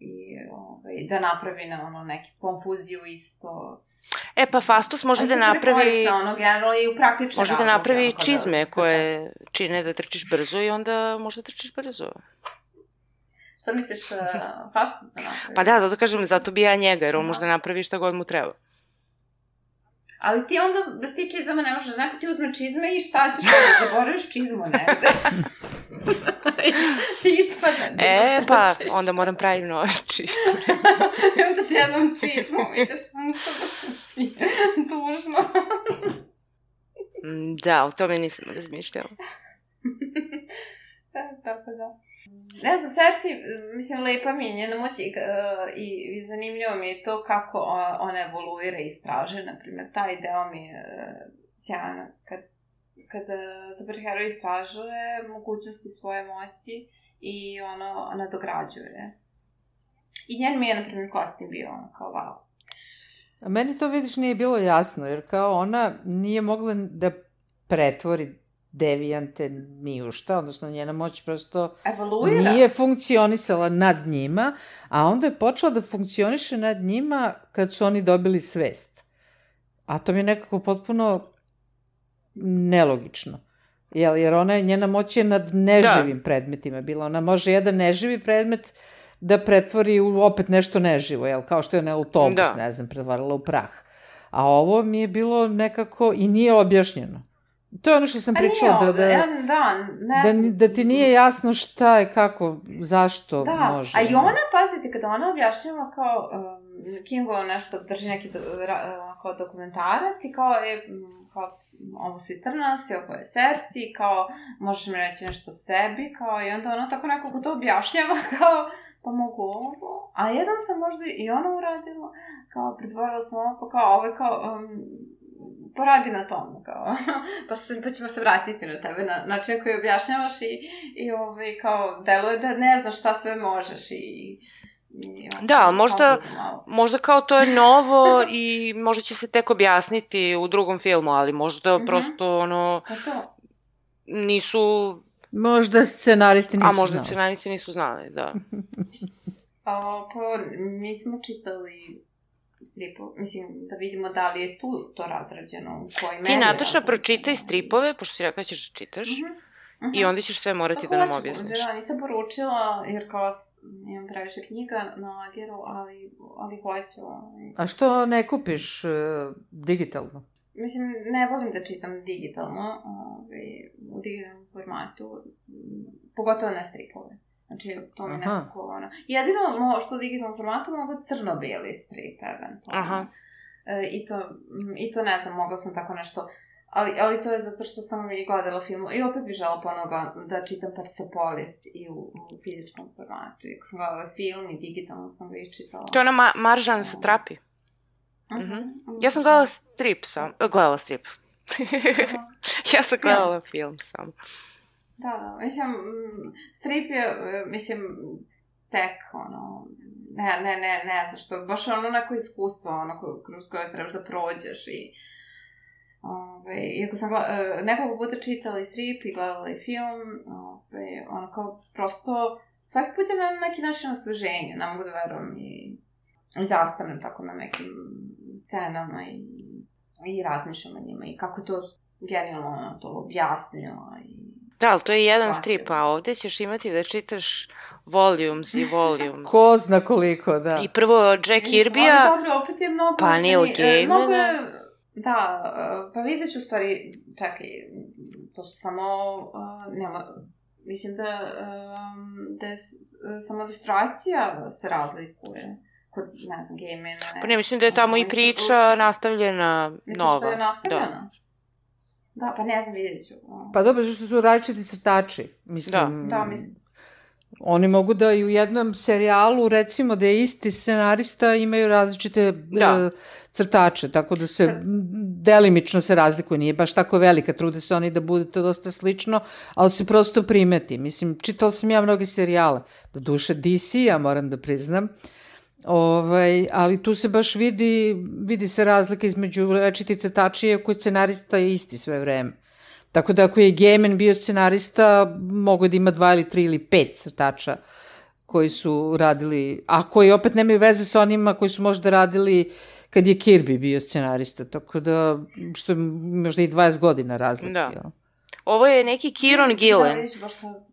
i ovaj, da napravi na ono neki konfuziju isto. E, pa Fastos može da napravi... ono, generalno i u praktične Može da napravi ono, čizme se koje čine da trčiš brzo i onda možda trčiš brzo. Šta misliš, uh, fast da napravi? Pa da, zato kažem, zato bi ja njega, jer on može da napravi šta god mu treba. Ali ti onda, bez ti čizama ne možeš, neko ti uzme čizme i šta ćeš, *laughs* zaboraviš čizmu negde. *laughs* *laughs* ispada. da E, pa, onda moram praviti nove *laughs* čiste. I onda s jednom čizmom ideš, *laughs* tužno. Mm, Da, o tome nisam razmišljala. Da, Tako da. Ne znam, Cersei, mislim, lepa mi je njena moć i, uh, i, i zanimljivo mi je to kako ona evoluira i istražuje, na primjer, taj deo mi je uh, sjajan, kad, kad uh, superheroj istražuje mogućnosti svoje moći i ono nadograđuje. I njen mi je, na primjer, kostim bio ono kao wow. A meni to vidiš nije bilo jasno, jer kao ona nije mogla da pretvori devijante ni u šta, odnosno njena moć prosto Evoluira. nije funkcionisala nad njima, a onda je počela da funkcioniše nad njima kad su oni dobili svest. A to mi je nekako potpuno nelogično. Jel, jer ona, je- njena moć je nad neživim predmetima bila. Ona može jedan neživi predmet da pretvori u opet nešto neživo, jel, kao što je ona autobus, Da. ne znam, pretvarala u prah. A ovo mi je bilo nekako i nije objašnjeno. To je ono što sam A nije pričala, da, da, ja, da, ne, da, da ti nije jasno šta je, kako, zašto Da, može. a i ona, pazite, kada ona objašnjava kao um, Kingo nešto drži neki do, ra, uh, kao dokumentarac i kao je, kao ovo su i Trnasi, ovo je Cersei, kao možeš mi reći nešto o sebi, kao i onda ona tako nekako to objašnjava *laughs* kao pa mogu ovo, a jedan sam možda i ona uradila, kao pretvorila sam ovo, pa kao ovo je kao, um, poradi na tomu, kao, *laughs* pa, se, pa ćemo se vratiti na tebe, na način koji objašnjavaš i, i ovaj, kao, deluje da ne znaš šta sve možeš i... Da, ali možda-. Možda kao to je novo i možda će se tek objasniti u drugom filmu, ali možda Mhm. prosto ono Pa to, nisu, Možda scenaristi nisu a možda znali. scenarici nisu znali, da. *laughs* a, pa mi smo čitali stripu, mislim, da vidimo da li je tu to razrađeno, u kojoj meri Ti, Nataša, pročitaj stripove, pošto si rekla da ćeš da čitaš, Mhm, mhm. i onda ćeš sve morati da Pa nam hoću, objasniš. Da, nisam poručila, jer kao imam previše knjiga na Ageru, ali, ali hoću. ovaj. A što ne kupiš uh, digitalno? Mislim, ne volim da čitam digitalno, ovaj, u digitalnom formatu, pogotovo ne stripove. Znači, to mi nekako ono... Jedino mo, što u digitalnom formatu mogu crno-bijeli strip, eventualno. Aha. E, i, to, I to ne znam, mogla sam tako nešto... Ali, ali to je zato što sam i gledala film. I opet bih žela ponoga da čitam Persepolis i u, u fizičkom formatu. I ako sam gledala film i digitalno sam ga iščitala. To je ona ma Maržan sa trapi. Mhm. Ja sam gledala strip sam, e, gledala strip. *laughs* Ja sam gledala film samo. Da, da, mislim, mm, strip je, e, mislim, tek, ono, ne, ne, ne, ne znam što, baš ono neko iskustvo, ono, kroz koje trebaš da prođeš i, ove, iako sam gla, e, nekoliko puta čitala i strip i gledala i film, ove, ono kao, prosto, svaki put je na neki način osveženje, ne mogu da verujem i, i zastanem tako na nekim scenama i, i razmišljam o njima i kako to genijalno ono, to objasnila i Da, ali to je jedan Shvatila. strip, a ovde ćeš imati da čitaš volumes i *laughs* volumes. Ko zna koliko, da. I prvo Jack Kirby-a, pa Neil e, Mnogo Gaimana. je, da, e, pa vidjet ću u stvari, čekaj, to su samo, uh, nema, mislim da, um, da je samo ilustracija se razlikuje kod, ne znam, Gaimana. pa ne, mislim da je tamo i priča nastavljena Misliš nova. da je nastavljena? Da. pa ne znam, vidjet ću. Pa dobro, zašto su različiti crtači. Mislim, Da, mislim. Oni mogu da i u jednom serijalu, recimo da je isti scenarista, imaju različite Da. e, crtače, tako da se delimično se razlikuje, nije baš tako velika, trude se oni da bude to dosta slično, ali se prosto primeti. Mislim, čitala sam ja mnoge serijale, do duše DC, ja moram da priznam, Ovaj, ali tu se baš vidi, vidi se razlika između rečiti crtači, iako je scenarista je isti sve vreme. Tako da ako je Gaiman bio scenarista, mogo da ima dva ili tri ili pet crtača koji su radili, a koji opet nemaju veze sa onima koji su možda radili kad je Kirby bio scenarista, tako da, što je možda i 20 godina razlike. Da. jel? Ovo je neki Kieron Da, Gillen, sad.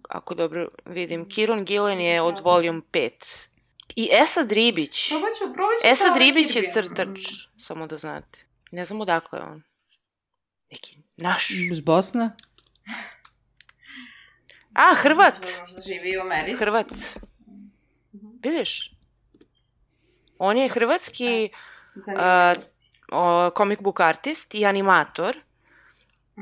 ako dobro vidim. Kieron Gillen je od volume 5. I Esad Ribić. Probat ću, probat ću Esad sa Ribić je crtač, samo da znate. Ne znam odakle je on. Neki naš. Iz Bosna? A, Hrvat. Živi u Americi. Hrvat. Vidiš? On je hrvatski Zanimljivosti. o, comic book artist i animator.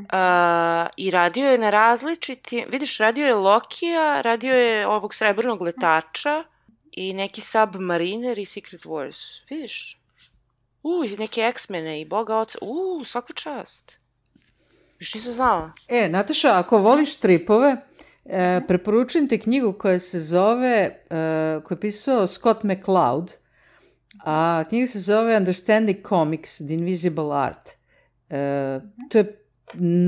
A, I radio je na različiti... Vidiš, radio je Lokija, radio je ovog srebrnog letača i neki Submariner i Secret Wars. Vidiš? U, i neke X-mene i Boga oca. U, svaka čast. Još nisam znala. E, Nataša, ako voliš stripove, e, preporučujem ti knjigu koja se zove, e, koju je pisao Scott McCloud, a knjiga se zove Understanding Comics, The Invisible Art. E, to je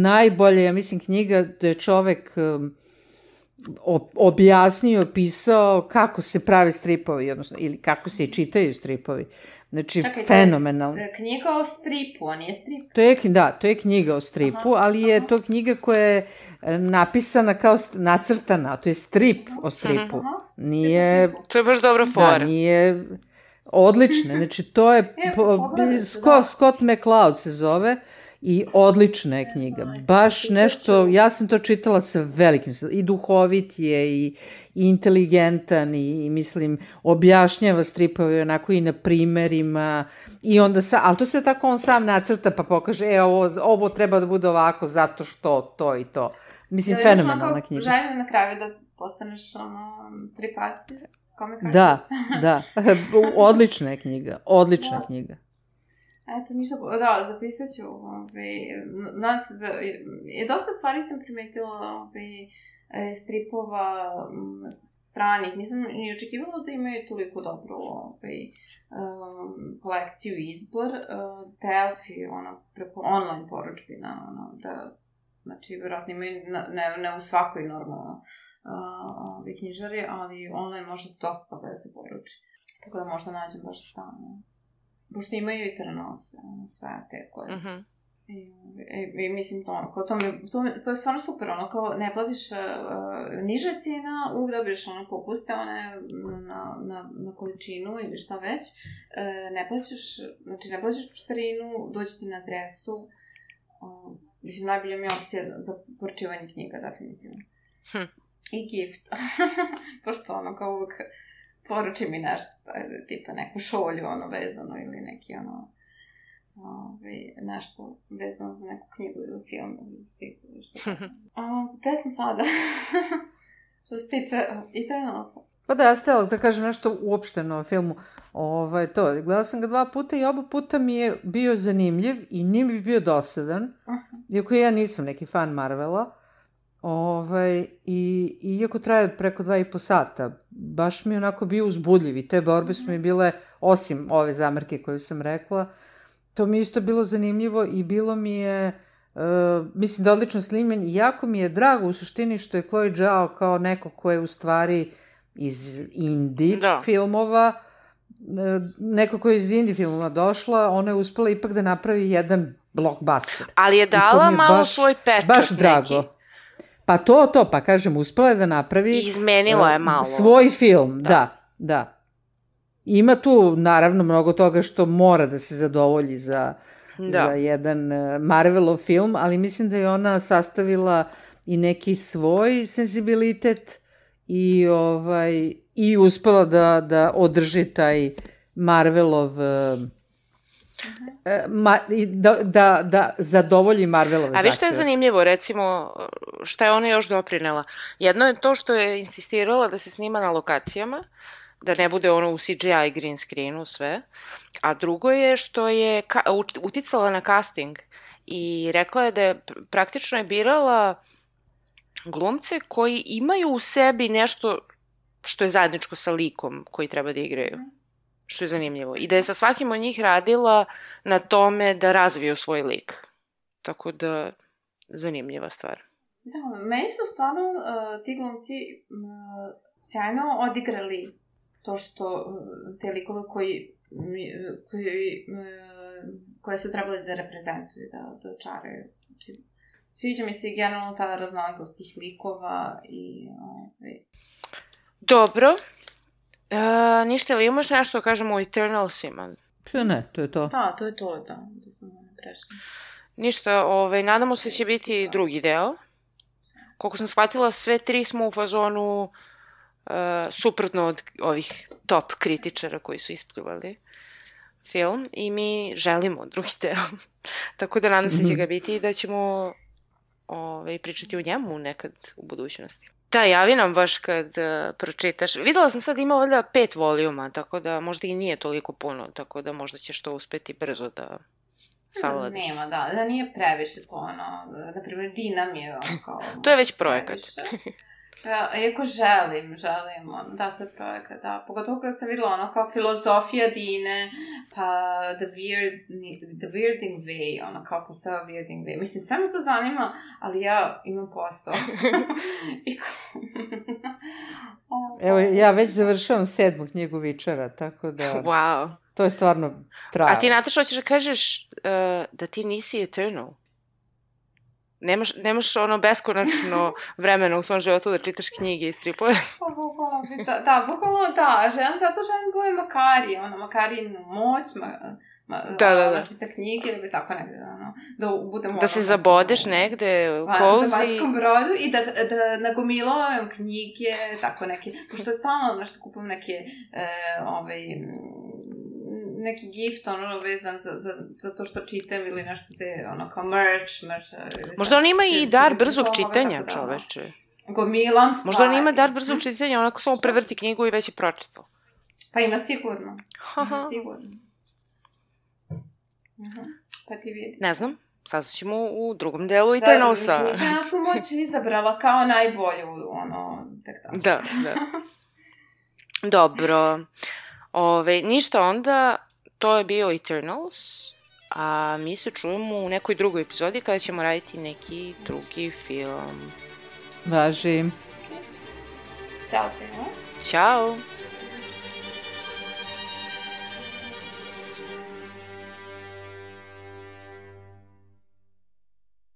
najbolja, ja mislim, knjiga da je čovek o- objasnio, pisao kako se prave stripovi, odnosno, ili kako se čitaju stripovi. Znači, Čekaj, to je, fenomenalno. e, Knjiga o stripu, a nije strip. To je, da, to je knjiga o stripu, Aha, ali je aha. to knjiga koja je e, napisana kao nacrtana, to je strip o stripu. Aha. Nije, To je baš dobra da, fora. nije odlična. Znači, to je, *laughs* E, po, Scott, da. Scott McCloud se zove i odlična je knjiga. Baš nešto, ja sam to čitala sa velikim, i duhovit je i, i inteligentan i, i mislim, objašnjava stripove onako i na primerima i onda sa, ali to se tako on sam nacrta pa pokaže, e, ovo, ovo treba da bude ovako zato što to i to. Mislim, imaš fenomenalna knjiga. Želju na kraju da postaneš ono, strip artist? Da, da. *laughs* Odlična je knjiga, odlična Da. knjiga. Eto, ništa, da, zapisat ću, ovaj, da, je dosta stvari sam primetila, ovaj, e, stripova stranih, nisam ni očekivala da imaju toliko dobru, ovaj, um, kolekciju izbor, uh, Delphi, ono, preko online poručbina, ono, da, znači, vjerojatno imaju, ne, ne u svakoj normalno, uh, knjižari, ali online može dosta da se poruči. Tako da možda nađem baš tamo. Pošto imaju i trenose, ono, sve te koje. Mhm. I, i, i mislim to, ono, kao to, mi, to, to je stvarno super, ono, kao ne platiš uh, niže cijena, uvijek dobiješ ono popuste, one na, na, na količinu ili šta već, uh, ne plaćaš, znači ne plaćaš poštarinu, doći ti na adresu, uh, mislim, najbolja mi je opcija za poručivanje knjiga, definitivno. Hm. I gift, *laughs* pošto ono, kao uvijek poruči mi nešto, tipa neku šolju, ono, vezano, ili neki, ono, ovaj, nešto vezano za neku knjigu ili film ili strip ili što. A, gde sam sada? *laughs* što se tiče i prenosa. Pa da, ja stela da kažem nešto uopšteno o filmu. Ovaj, to, gledala sam ga dva puta i oba puta mi je bio zanimljiv i nije mi bio dosadan, iako ja nisam neki fan Marvela. Ovaj, i, iako traje preko dva i po sata, baš mi je onako bio uzbudljiv i te borbe su mi bile, osim ove zamerke koju sam rekla, to mi je isto bilo zanimljivo i bilo mi je, uh, mislim da odlično slimen i jako mi je drago u suštini što je Chloe Zhao kao neko ko je u stvari iz indie da. filmova, neko ko je iz indie filmova došla, ona je uspela ipak da napravi jedan blockbuster. Ali je dala malo baš, svoj pečat baš drago. Neki. Pa to, to, pa kažem, uspela je da napravi... I izmenila je malo. Svoj film, da, da. da. Ima tu, naravno, mnogo toga što mora da se zadovolji za, da. za jedan e, Marvelov film, ali mislim da je ona sastavila i neki svoj sensibilitet i ovaj i uspela da da održi taj Marvelov e, Ma, da, da, da zadovolji Marvelove zahtjeve. A vi što je zanimljivo, recimo, šta je ona još doprinela? Jedno je to što je insistirala da se snima na lokacijama, da ne bude ono u CGI green screenu sve, a drugo je što je ka, uticala na casting i rekla je da je praktično je birala glumce koji imaju u sebi nešto što je zajedničko sa likom koji treba da igraju. Što je zanimljivo. I da je sa svakim od njih radila na tome da razviju svoj lik. Tako da, zanimljiva stvar. Da, meni su stvarno uh, ti glumci uh, sjajno odigrali to što uh, te likove koji, koji uh, koje su trebali da reprezentuju, da, da čaraju. Znači, sviđa mi se i generalno ta raznolikost tih likova i... Ovaj, Dobro. E, ništa, li imaš nešto kažemo o Eternalsima? Pa ne, to je to. Da, to je to, da. Da prešli. Ništa, ovaj, nadamo se da će biti drugi deo. Koliko sam shvatila, sve tri smo u fazonu uh, suprotno od ovih top kritičara koji su isplivali film i mi želimo drugi deo. *laughs* Tako da nadam se da će ga biti i da ćemo ovaj, pričati o njemu nekad u budućnosti. Da, javi nam baš kad uh, pročitaš. Videla sam sad ima valjda pet volijuma, tako da možda i nije toliko puno, tako da možda ćeš to uspeti brzo da savladiš. Nema, da, da nije previše to ono, na primjer Dinam je ono kao... to je već projekat. *laughs* Ja, iako želim, želim, on, da, to je projekat, da. Pogotovo kad sam videla ono kao filozofija Dine, pa the, weird, the weirding way, ono kao posao weirding way. Mislim, sve me to zanima, ali ja imam posao. *laughs* *laughs* Evo, ja već završavam sedmu knjigu Vičara, tako da... *laughs* Wow. To je stvarno trajalo. A ti, Nataša, hoćeš da kažeš uh, da ti nisi eternal? Nemaš, nemaš ono beskonačno *laughs* vremena u svom životu da čitaš knjige i stripove? *laughs* Pa, bukvalno, da, da, bukvalno da, želim, zato želim da budem Makari, ono, Makari moć, ma, ma, da, da, da. čita knjige ili tako negde, ono, da budem... Da se zabodeš negde, kozi... Na Banskom brodu i da, da nagomilavam knjige, tako neke, pošto stalno nešto kupam neke, e, ovaj, neki gift, ono, vezan za, za, za to što čitam ili nešto te, ono, kao merch, merch. Možda on ima i dar brzog čitanja, da, čoveče. Gomilam stvari. Možda on ima dar brzog hm? čitanja, onako samo prevrti knjigu i već je pročitao. Pa ima sigurno. Ima sigurno. Aha. Pa ti vidi. Ne znam. Saznaćemo u drugom delu Eternalsa. Da, mislim, ja tu *laughs* moć izabrala kao najbolju, ono, tako. Da, da. *laughs* Dobro. Ove, ništa onda, to je bio Eternals, a mi se čujemo u nekoj drugoj epizodi kada ćemo raditi neki drugi film. Važi. Ćao svima. Ćao.